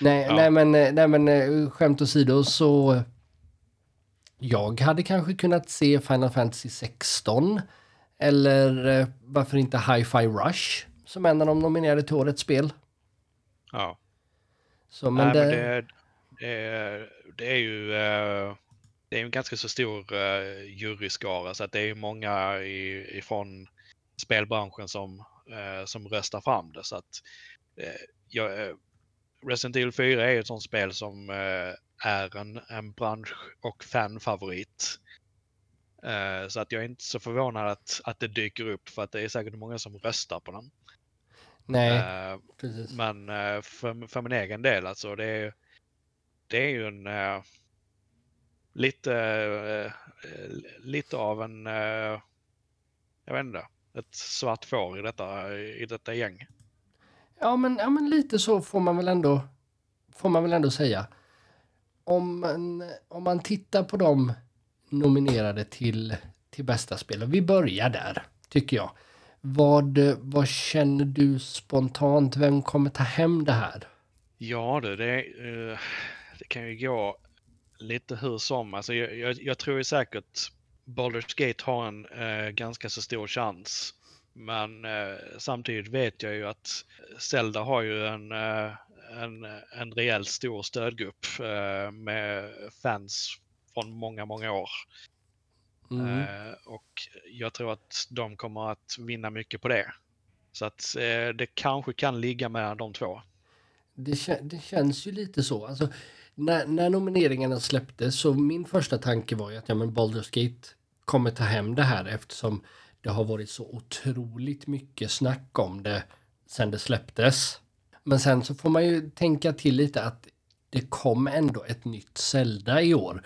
nej, ja. nej, men, nej men eh, skämt åsido så jag hade kanske kunnat se Final Fantasy 16 eller eh, varför inte Hi-Fi Rush som en av de nominerade till årets spel. Ja. Så, men, Nej, det... men det, det, det, är ju uh, det är en ganska så stor uh, juryskara så att det är många i, ifrån spelbranschen som, uh, som röstar fram det. Så att, uh, Resident Evil 4 är ett sånt spel som är en, en bransch och fanfavorit. Uh, så att jag är inte så förvånad att, att det dyker upp för att det är säkert många som röstar på den. Nej, uh, precis. Men uh, för, för min egen del alltså det är, det är ju en lite, lite av en, jag vet inte, ett svart får i detta, i detta gäng. Ja men, ja men lite så får man väl ändå, får man väl ändå säga. Om man, om man tittar på de nominerade till, till bästa spel. Och vi börjar där, tycker jag. Vad, vad känner du spontant? Vem kommer ta hem det här? Ja det, det, eh, det kan ju gå lite hur som. Alltså jag, jag, jag tror ju säkert Baldur's Gate har en eh, ganska så stor chans. Men eh, samtidigt vet jag ju att Zelda har ju en, eh, en, en rejält stor stödgrupp eh, med fans från många, många år. Mm. Eh, och jag tror att de kommer att vinna mycket på det. Så att eh, det kanske kan ligga mellan de två. Det, det känns ju lite så. Alltså, när, när nomineringarna släpptes så min första tanke var ju att ja, men Baldur's Gate kommer ta hem det här eftersom det har varit så otroligt mycket snack om det sen det släpptes. Men sen så får man ju tänka till lite att det kom ändå ett nytt Zelda i år.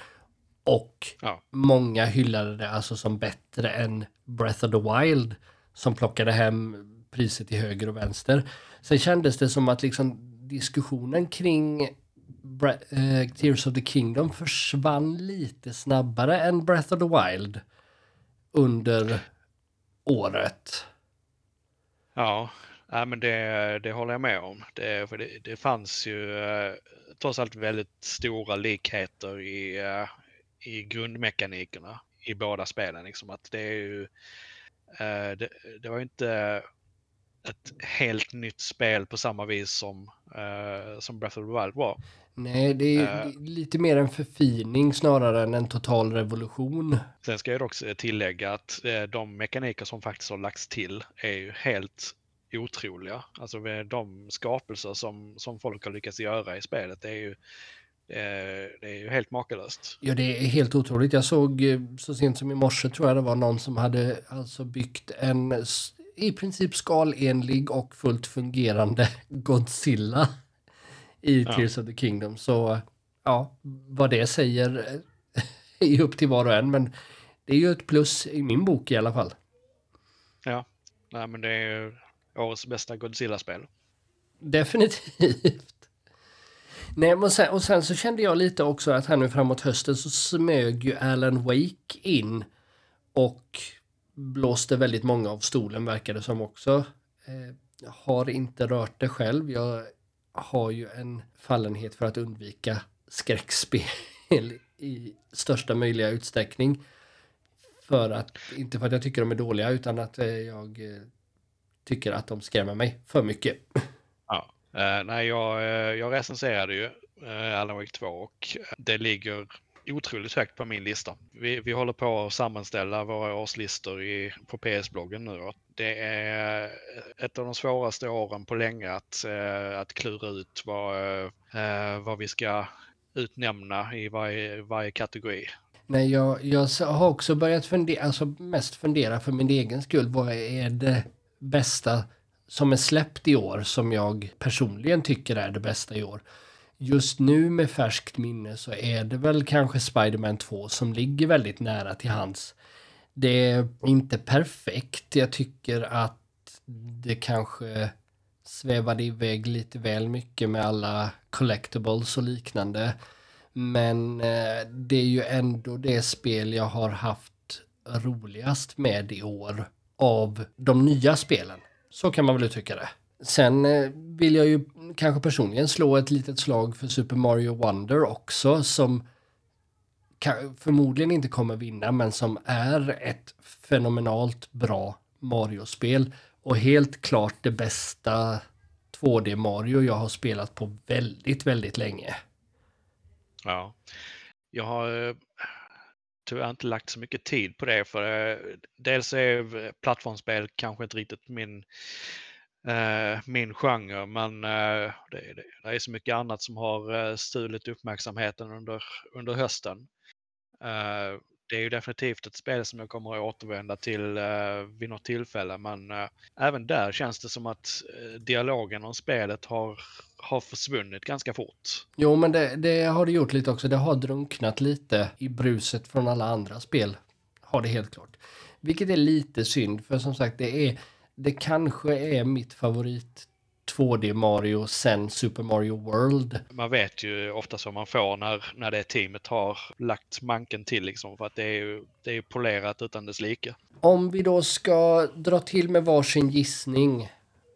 Och ja. många hyllade det alltså som bättre än Breath of the Wild som plockade hem priset till höger och vänster. Sen kändes det som att liksom diskussionen kring uh, Tears of the Kingdom försvann lite snabbare än Breath of the Wild under året. Ja, ja men det, det håller jag med om. Det, för det, det fanns ju uh, trots allt väldigt stora likheter i, uh, i grundmekanikerna i båda spelen. Liksom att det är ju, eh, det, det, var inte ett helt nytt spel på samma vis som, eh, som Breath of the Wild var. Nej, det är uh, lite mer en förfining snarare än en total revolution. Sen ska jag också tillägga att de mekaniker som faktiskt har lagts till är ju helt otroliga. Alltså de skapelser som, som folk har lyckats göra i spelet är ju Eh, det är ju helt makalöst. Ja, det är helt otroligt. Jag såg eh, så sent som i morse tror jag det var någon som hade alltså byggt en i princip skalenlig och fullt fungerande Godzilla i ja. Tears of the Kingdom. Så ja, vad det säger är ju upp till var och en, men det är ju ett plus i min bok i alla fall. Ja, nej men det är ju årets bästa Godzilla-spel. Definitivt. Nej, men sen, och sen så kände jag lite också att här nu framåt hösten så smög ju Alan Wake in och blåste väldigt många av stolen verkar det som också. Eh, har inte rört det själv. Jag har ju en fallenhet för att undvika skräckspel i största möjliga utsträckning. För att, inte för att jag tycker de är dåliga utan att eh, jag eh, tycker att de skrämmer mig för mycket. Ja, eh, nej jag, jag recenserade ju uh, Alan Wake 2 och det ligger otroligt högt på min lista. Vi, vi håller på att sammanställa våra årslistor i, på PS-bloggen nu och det är ett av de svåraste åren på länge att, eh, att klura ut vad, eh, vad vi ska utnämna i varje, varje kategori. Nej, jag, jag har också börjat fundera, alltså mest fundera för min egen skull. Vad är det bästa som är släppt i år som jag personligen tycker är det bästa i år? Just nu med färskt minne så är det väl kanske Spiderman 2 som ligger väldigt nära till hands. Det är inte perfekt. Jag tycker att det kanske svävade iväg lite väl mycket med alla collectibles och liknande. Men eh, det är ju ändå det spel jag har haft roligast med i år av de nya spelen. Så kan man väl uttrycka det. Sen eh, vill jag ju kanske personligen slå ett litet slag för Super Mario Wonder också som förmodligen inte kommer vinna men som är ett fenomenalt bra Mario-spel och helt klart det bästa 2D Mario jag har spelat på väldigt, väldigt länge. Ja, jag har eh, tyvärr inte lagt så mycket tid på det för eh, dels är plattformsspel kanske inte riktigt min Eh, min genre, men eh, det, det, det, är så mycket annat som har eh, stulit uppmärksamheten under, under hösten det är ju definitivt ett spel som jag kommer att återvända till vid något tillfälle men även där känns det som att dialogen om spelet har, har försvunnit ganska fort. Jo men det, det, har det gjort lite också. Det har drunknat lite i bruset från alla andra spel. Har det helt klart. Vilket är lite synd för som sagt det är det kanske är mitt favorit 2D Mario sen Super Mario World. Man vet ju oftast vad man får när, när det teamet har lagt manken till liksom för att det är ju det är polerat utan dess like. Om vi då ska dra till med varsin gissning.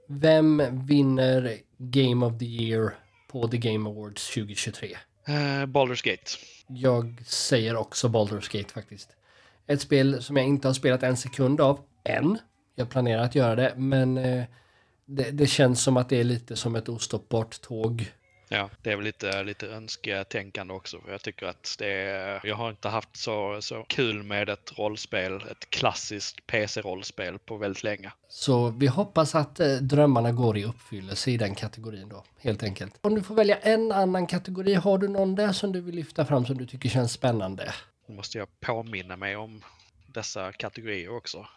Vem vinner Game of the Year på The Game Awards 2023? Uh, Baldur's Gate. Jag säger också Baldur's Gate faktiskt. Ett spel som jag inte har spelat en sekund av än. Jag planerar att göra det men uh, det, det, känns som att det är lite som ett ostoppbart tåg. Ja, det är väl lite, lite önsketänkande också. För jag tycker att det är, jag har inte haft så, så kul med ett rollspel, ett klassiskt PC-rollspel på väldigt länge. Så vi hoppas att eh, drömmarna går i uppfyllelse i den kategorin då, helt enkelt. Om du får välja en annan kategori, har du någon där som du vill lyfta fram som du tycker känns spännande? Nu måste jag påminna mig om dessa kategorier också.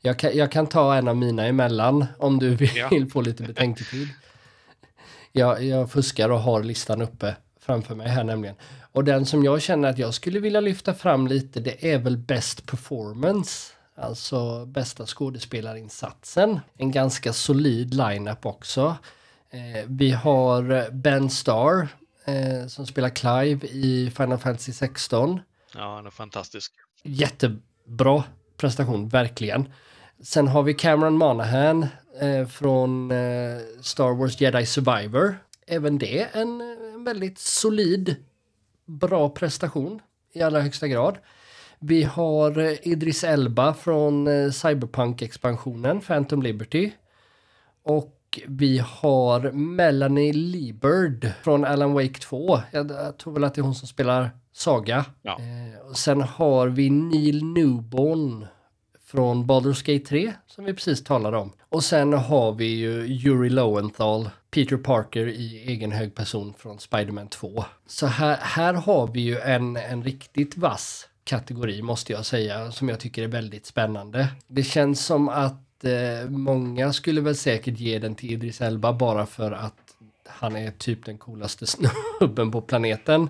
Jag kan, jag kan ta en av mina emellan om du vill ja. få lite betänketid. Jag, jag fuskar och har listan uppe framför mig här nämligen. Och den som jag känner att jag skulle vilja lyfta fram lite det är väl Best Performance. Alltså bästa skådespelarinsatsen. En ganska solid lineup också. Eh, vi har Ben Starr eh, som spelar Clive i Final Fantasy 16. Ja, han är fantastisk. Jättebra prestation, verkligen. Sen har vi Cameron Monahan eh, från eh, Star Wars Jedi Survivor. Även det en, en väldigt solid, bra prestation i allra högsta grad. Vi har eh, Idris Elba från eh, Cyberpunk-expansionen Phantom Liberty. Och vi har Melanie Liebird från Alan Wake 2. Jag, jag tror väl att det är hon som spelar Saga. Ja. Eh, sen har vi Neil Newborn från Baldur's Gate 3 som vi precis talade om. Och sen har vi ju Yuri Lowenthal, Peter Parker i egen hög person från Spiderman 2. Så här, här har vi ju en, en riktigt vass kategori måste jag säga som jag tycker är väldigt spännande. Det känns som att eh, många skulle väl säkert ge den till Idris Elba bara för att han är typ den coolaste snubben på planeten.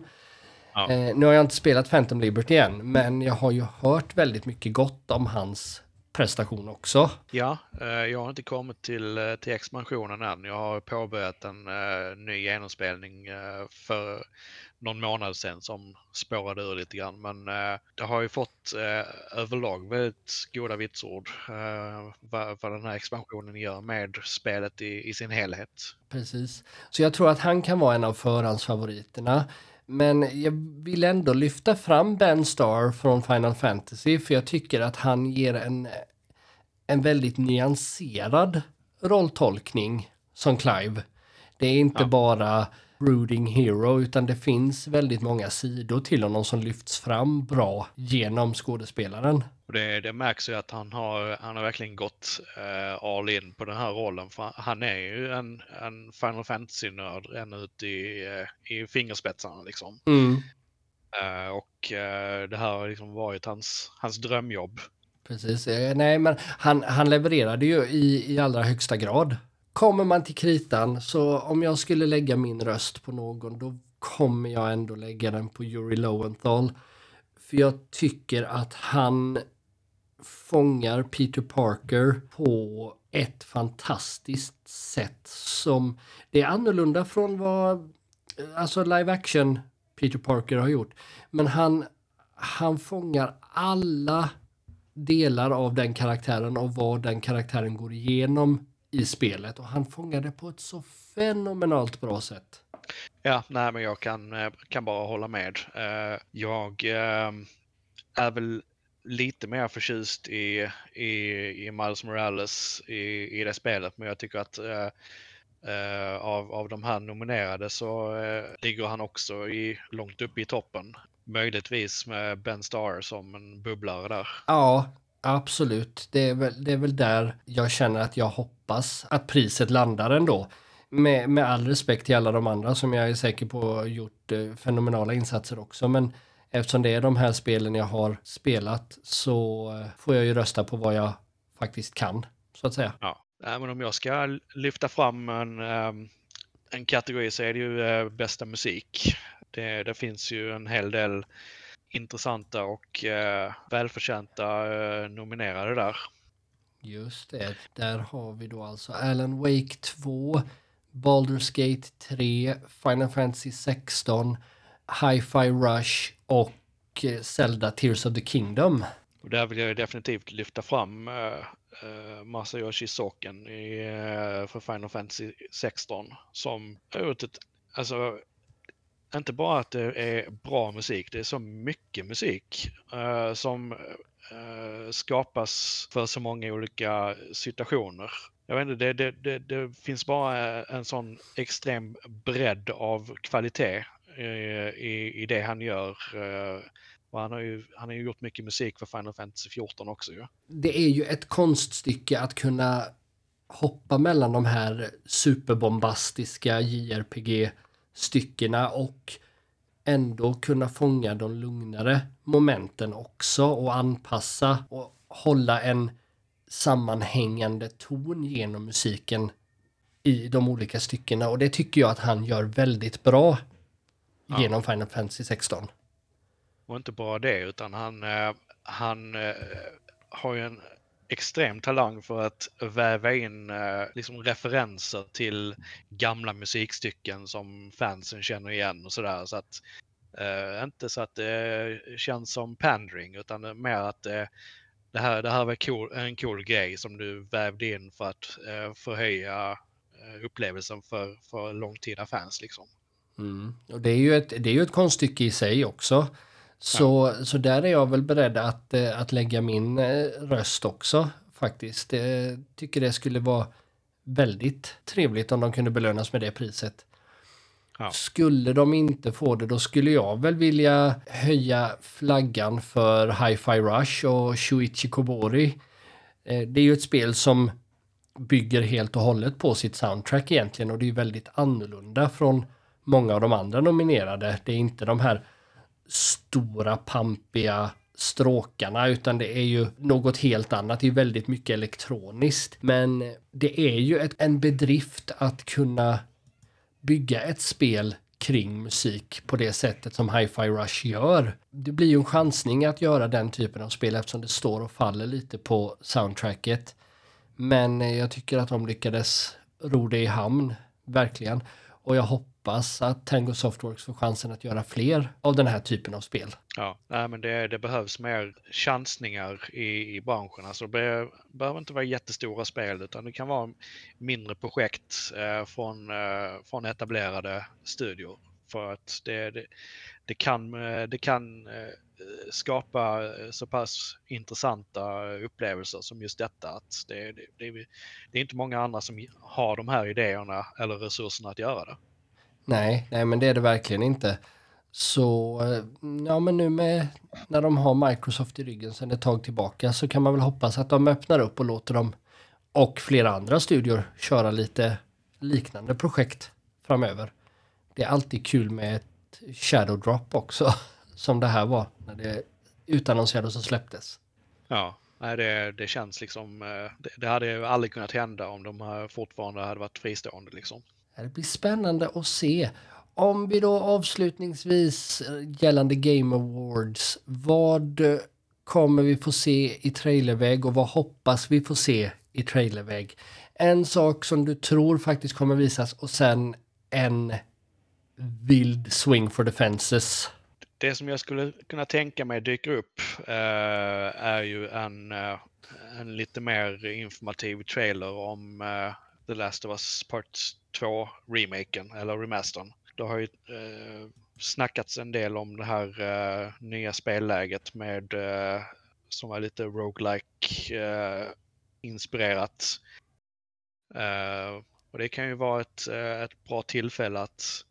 Ja. Eh, nu har jag inte spelat Phantom Liberty än, men jag har ju hört väldigt mycket gott om hans prestation också. Ja, eh, jag har inte kommit till, eh, till expansionen än. Jag har påbörjat en uh, ny genomspelning uh, för någon månad sedan som spårade ur lite grann. Men uh, det har ju fått överlag väldigt goda vitsord vad, vad den här expansionen gör med spelet i, i sin helhet. Precis, så jag tror att han kan vara en av förhandsfavoriterna. Men jag vill ändå lyfta fram Ben Starr från Final Fantasy för jag tycker att han ger en, en väldigt nyanserad rolltolkning som Clive. Det är inte ja. bara brooding hero utan det finns väldigt många sidor till honom som lyfts fram bra genom skådespelaren. Och det, det märks ju att han har, han har verkligen gått uh, all in på den här rollen. För han är ju en, en Final Fantasy-nörd ända ut i, uh, i fingerspetsarna liksom. Mm. Uh, och det här har liksom varit hans, hans drömjobb. Precis, nej men han, han levererade ju i, i allra högsta grad. Kommer man till kritan så om jag skulle lägga min röst på någon då kommer jag ändå lägga den på Yuri Lowenthal. För jag tycker att han fångar Peter Parker på ett fantastiskt sätt som det är annorlunda från vad alltså live action Peter Parker har gjort. Men han, han fångar alla delar av den karaktären och vad den karaktären går igenom i spelet och han fångar det på ett så fenomenalt bra sätt. Ja, nej men jag kan, eh, kan bara hålla med. Eh, jag eh, är väl lite mer förtjust i, i, i Miles Morales i, i det spelet, men jag tycker att uh, av, av de här nominerade så uh, ligger han också i, långt upp i toppen. Möjligtvis med Ben Starr som en bubblare där. Ja, absolut. Det är väl, det är väl där jag känner att jag hoppas att priset landar ändå. Med, med all respekt till alla de andra som jag är säker på har gjort eh, fenomenala insatser också, men eftersom det är de här spelen jag har spelat så eh, får jag ju rösta på vad jag faktiskt kan, så att säga. Ja, men om jag ska lyfta fram en, ehm, en kategori så är det ju eh, bästa musik. Det, det finns ju en hel del intressanta och uh, välförtjänta uh, nominerade där. Just det, där har vi då alltså Alan Wake 2, Baldur's Gate 3, Final Fantasy 16, Hi-Fi Rush och eh, Zelda Tears of the Kingdom. Och där vill jag definitivt lyfta fram uh, uh, Masayoshi Soken i, uh, för Final Fantasy 16 som har gjort ett, alltså inte bara att det är bra musik, det är så mycket musik uh, som uh, skapas för så många olika situationer. Jag vet inte, det, det, det, det finns bara eh, en sån extrem bredd av kvalitet i, i det han gör. Och han har, ju, han har ju gjort mycket musik för Final Fantasy 14 också Ja. Det är ju ett konststycke att kunna hoppa mellan de här superbombastiska JRPG JRPG-styckena och ändå kunna fånga de lugnare momenten också och anpassa och hålla en sammanhängande ton genom musiken i de olika styckena och det tycker jag att han gör väldigt bra ja. genom Final Fantasy 16. Och inte bara det, utan han, eh, han eh, har ju en extrem talang för att väva in eh, liksom referenser till gamla musikstycken som fansen känner igen och sådär. Så att, eh, inte så att det känns som pandering utan mer att eh, det, här, det här var cool, en cool grej som du vävde in för att eh, förhöja eh, upplevelsen för, för långtida fans. Liksom. Mm. Och det är ju ett, det är ju ett konststycke i sig också. Så, så där är jag väl beredd att, eh, att lägga min eh, röst också faktiskt. Jag tycker det skulle vara väldigt trevligt om de kunde belönas med det priset. Ja. Skulle de inte få det, då skulle jag väl vilja höja flaggan för Hi-Fi Rush och Shuichi Kobori. Eh, det är ju ett spel som bygger helt och hållet på sitt soundtrack egentligen och det är väldigt annorlunda från många av de andra nominerade. Det är inte de här stora pampiga stråkarna utan det är ju något helt annat. Det är väldigt mycket elektroniskt. Men det är ju ett, en bedrift att kunna bygga ett spel kring musik på det sättet som Hi-Fi Rush gör. Det blir ju en chansning att göra den typen av spel eftersom det står och faller lite på soundtracket. Men jag tycker att de lyckades ro det i hamn, verkligen. Och jag hoppas att Tango Softworks får chansen att göra fler av den här typen av spel. Ja, nej, men det, det behövs mer chansningar i, i branschen. Alltså det behöver inte vara jättestora spel utan det kan vara mindre projekt eh, från, eh, från etablerade studior. För att det, det, det kan, eh, det kan eh, skapa eh, så pass intressanta upplevelser som just detta. Att det, det, det, det är inte många andra som har de här idéerna eller resurserna att göra det. Nej, nej men det är det verkligen inte. Så eh, ja, men nu med när de har Microsoft i ryggen sedan ett tag tillbaka så kan man väl hoppas att de öppnar upp och låter dem och flera andra studior köra lite liknande projekt framöver. Det är alltid kul med ett shadow drop också som det här var när det utannonserades och släpptes. Ja, det, det känns liksom. eh, Det, det hade ju aldrig kunnat hända om de här fortfarande hade varit fristående liksom. Det blir spännande att se. Om vi då avslutningsvis eh, gällande Game Awards, vad eh, kommer vi få se i trailerväg och vad hoppas vi få se i trailerväg? En sak som du tror faktiskt kommer visas och sen en vild swing for the fences. Det som jag skulle kunna tänka mig dyker upp eh, är ju en, eh, en lite mer informativ trailer om eh, The Last of Us Part 2 remaken eller remastern. Det har ju eh, snackats en del om det här eh, nya spelläget med eh, som var lite roguelike eh, inspirerat. Eh, och det kan ju vara ett, eh, ett bra tillfälle att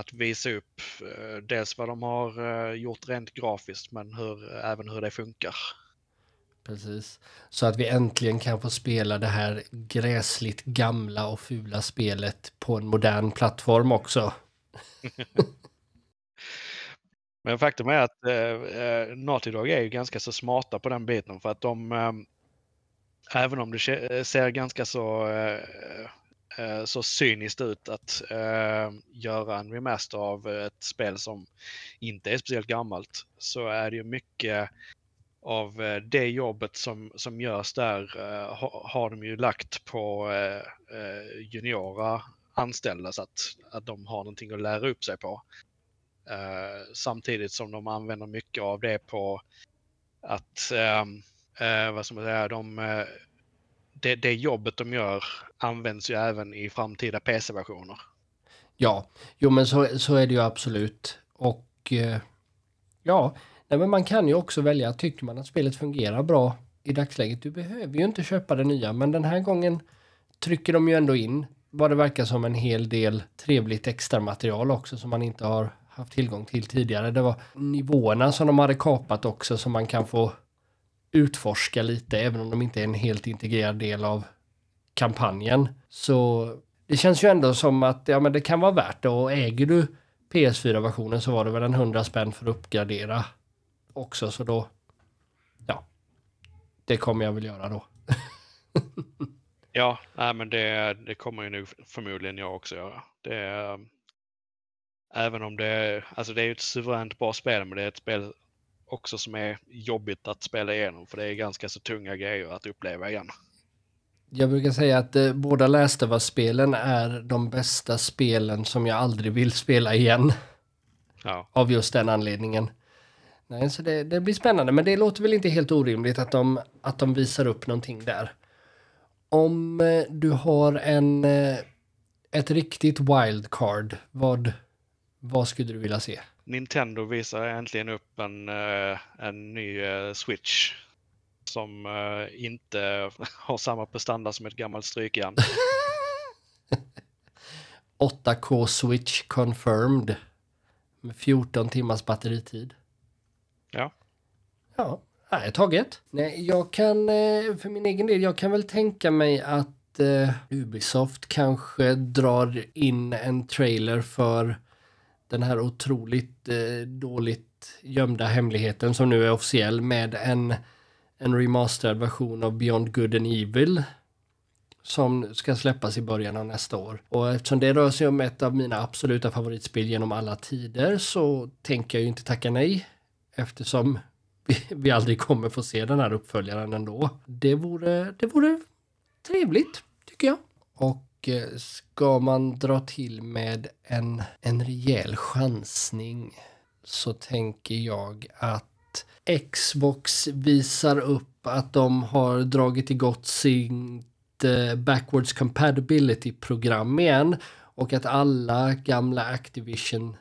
att visa upp eh, dels vad de har eh, gjort rent grafiskt men hur, även hur det funkar. Precis. Så att vi äntligen kan få spela det här gräsligt gamla och fula spelet på en modern plattform också. Men faktum är att eh, eh, Naughty Dog är ju ganska så smarta på den biten för att de, eh, även om det se- ser ganska så, eh, eh, så cyniskt ut att eh, göra en remaster av ett spel som inte är speciellt gammalt, så är det ju mycket av eh, det jobbet som, som görs där eh, ha, har de ju lagt på eh, eh, juniora anställda så att, att de har någonting att lära upp sig på. Eh, samtidigt som de använder mycket av det på att, eh, eh vad ska man säga, de, eh, det, det jobbet de gör används ju även i framtida PC-versioner. Ja, jo men så, så är det ju absolut. Och eh, ja, nej, men man kan ju också välja, tycker man att spelet fungerar bra i dagsläget, du behöver ju inte köpa det nya, men den här gången trycker de ju ändå in vad det verkar som en hel del trevligt extra material också som man inte har haft tillgång till tidigare. Det var nivåerna som de hade kapat också som man kan få utforska lite även om de inte är en helt integrerad del av kampanjen. Så det känns ju ändå som att ja, men det kan vara värt det och äger du PS4-versionen så var det väl en 100 spänn för att uppgradera också så då ja, det kommer jag väl göra då. Ja, nej, men det, det kommer ju nu förmodligen jag också göra. Det även om det är, alltså det är ju ett suveränt bra spel, men det är ett spel också som är jobbigt att spela igenom, för det är ganska så tunga grejer att uppleva igen. Jag brukar säga att eh, båda Last of Us-spelen är de bästa spelen som jag aldrig vill spela igen. Ja, Av just den anledningen. Nej, så det, det blir spännande, men det låter väl inte helt orimligt att de, att de visar upp någonting där. Om eh, du har en, eh, ett riktigt wildcard, vad, vad skulle du vilja se? Nintendo visar äntligen upp en, eh, en ny eh, Switch som eh, inte har samma prestanda som ett gammalt strykjärn. 8K Switch confirmed. Med 14 timmars batteritid. Ja. Ja, nej, taget. Nej, jag kan för min egen del, jag kan väl tänka mig att Ubisoft kanske drar in en trailer för den här otroligt eh, dåligt gömda hemligheten som nu är officiell med en, en remasterad version av Beyond Good and Evil. som ska släppas i början av nästa år. Och eftersom det rör sig om ett av mina absoluta favoritspel genom alla tider så tänker jag ju inte tacka nej eftersom vi, vi aldrig kommer få se den här uppföljaren ändå. Det vore, det vore trevligt tycker jag. Och Eh, ska man dra till med en, en rejäl chansning så tänker jag att Xbox visar upp att de har dragit igång sin eh, backwards compatibility-program igen och att alla gamla Activision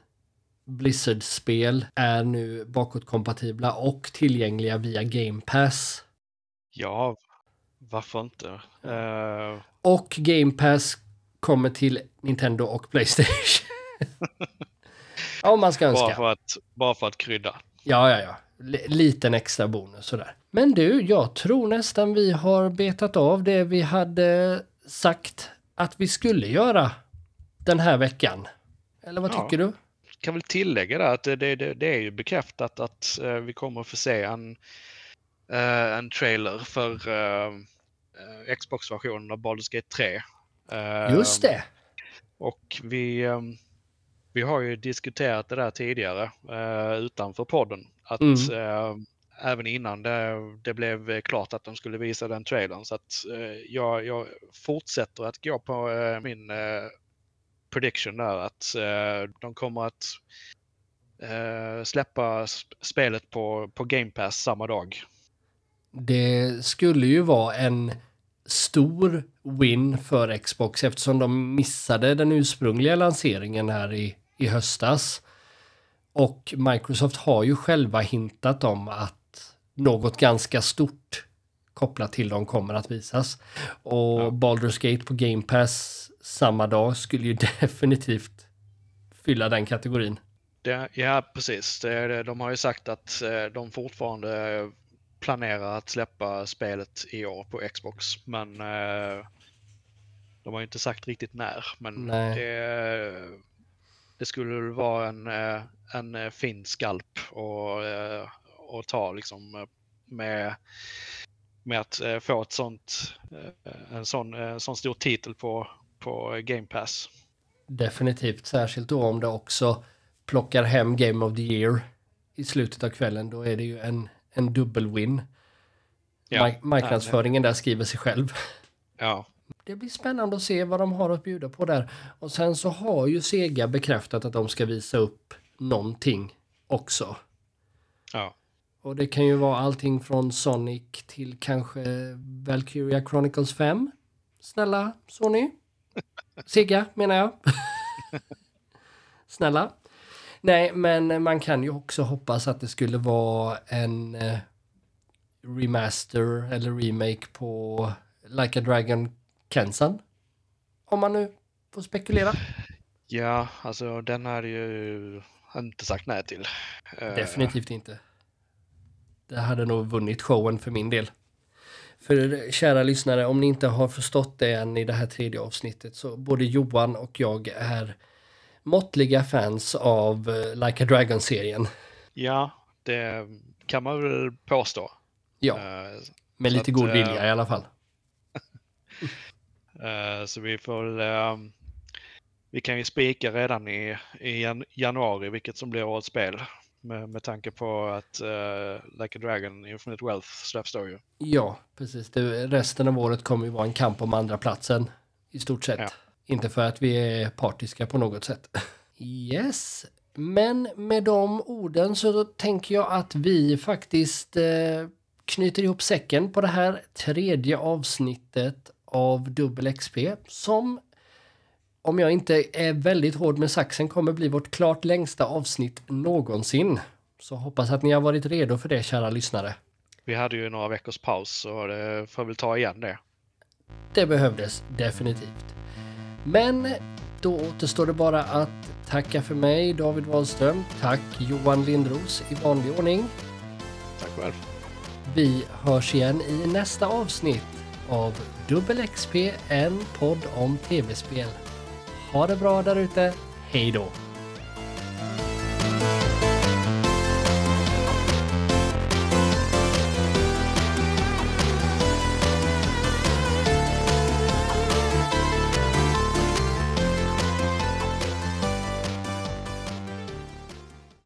Blizzard-spel är nu bakåtkompatibla och tillgängliga via Game Pass. Ja, varför inte? Uh... Och Game Pass kommer till Nintendo och Playstation. Om man ska önska. Bara för att, bara för att krydda. Ja, ja, ja. L liten extra bonus sådär. Men du, jag tror nästan vi har betat av det vi hade sagt att vi skulle göra den här veckan. Eller vad Ja. tycker du? kan väl tillägga där att det, det, det är ju bekräftat att eh, vi kommer att få se en, eh, en trailer för eh, Xbox-versionen av Baldur's Gate 3. Eh, Just det! Och vi, eh, vi har ju diskuterat det där tidigare eh, utanför podden. Att Mm. eh, även innan det, det blev klart att de skulle visa den trailern. Så att eh, jag, jag fortsätter att gå på min prediction där att de kommer att släppa sp- spelet på, på Game Pass samma dag. Det skulle ju vara en stor win för Xbox eftersom de missade den ursprungliga lanseringen här i, i höstas. Och Microsoft har ju själva hintat om att något ganska stort kopplat till dem kommer att visas. Och Ja. Baldur's Gate på Game Pass samma dag skulle ju definitivt fylla den kategorin. Det, ja, precis. De har ju sagt att eh, de fortfarande planerar att släppa spelet i år på Xbox. Men eh, de har ju inte sagt riktigt när. Men det, det skulle vara en, eh, en eh, fin skalp och, eh, och ta liksom eh, med, med att eh, få ett sånt, eh, en sån, eh, sån stor titel på, på Game Pass. Definitivt, särskilt då om det också plockar hem Game of the Year i slutet av kvällen. Då är det ju en, en dubbel-win. Ja, Mark- marknadsföringen där skriver sig själv. Ja, Det blir spännande att se vad de har att bjuda på där. Och sen så har ju Sega bekräftat att de ska visa upp någonting också. ja. Och det kan ju vara allting från Sonic till kanske Valkyria Chronicles 5. Snälla Sony. Sega menar jag. Snälla. Nej, men man kan ju också hoppas att det skulle vara en eh, remaster eller remake på Like a Dragon Kensan. Om man nu får spekulera. Ja, alltså den hade ju inte sagt nej till. Eh, Definitivt inte. Det hade nog vunnit showen för min del. För kära lyssnare, om ni inte har förstått det än i det här tredje avsnittet så både Johan och jag är måttliga fans av eh, Like a Dragon-serien. Ja, det kan man väl påstå. Ja, Eh, med lite att, god eh, vilja i alla fall. så vi får väl, eh, Vi kan ju spika redan i, i jan- januari vilket som blir årets spel. Med, med tanke på att Like a Dragon Infinite Wealth släpps då ju. Ja, precis. Det, resten av året kommer ju vara en kamp om andra platsen i stort sett. Ja. Inte för att vi är partiska på något sätt. Yes, men med de orden så tänker jag att vi faktiskt eh, knyter ihop säcken på det här tredje avsnittet av Dubbel XP som om jag inte är väldigt hård med saxen kommer bli vårt klart längsta avsnitt någonsin. Så hoppas att ni har varit redo för det kära lyssnare. Vi hade ju några veckors paus så det får väl ta igen det. Det behövdes definitivt. Men då återstår det bara att tacka för mig, David Wahlström. Tack Johan Lindros i vanlig ordning. Tack själv. Vi hörs igen i nästa avsnitt av Dubbel XP, en podd om tv-spel. Ha det bra där ute. Hej då!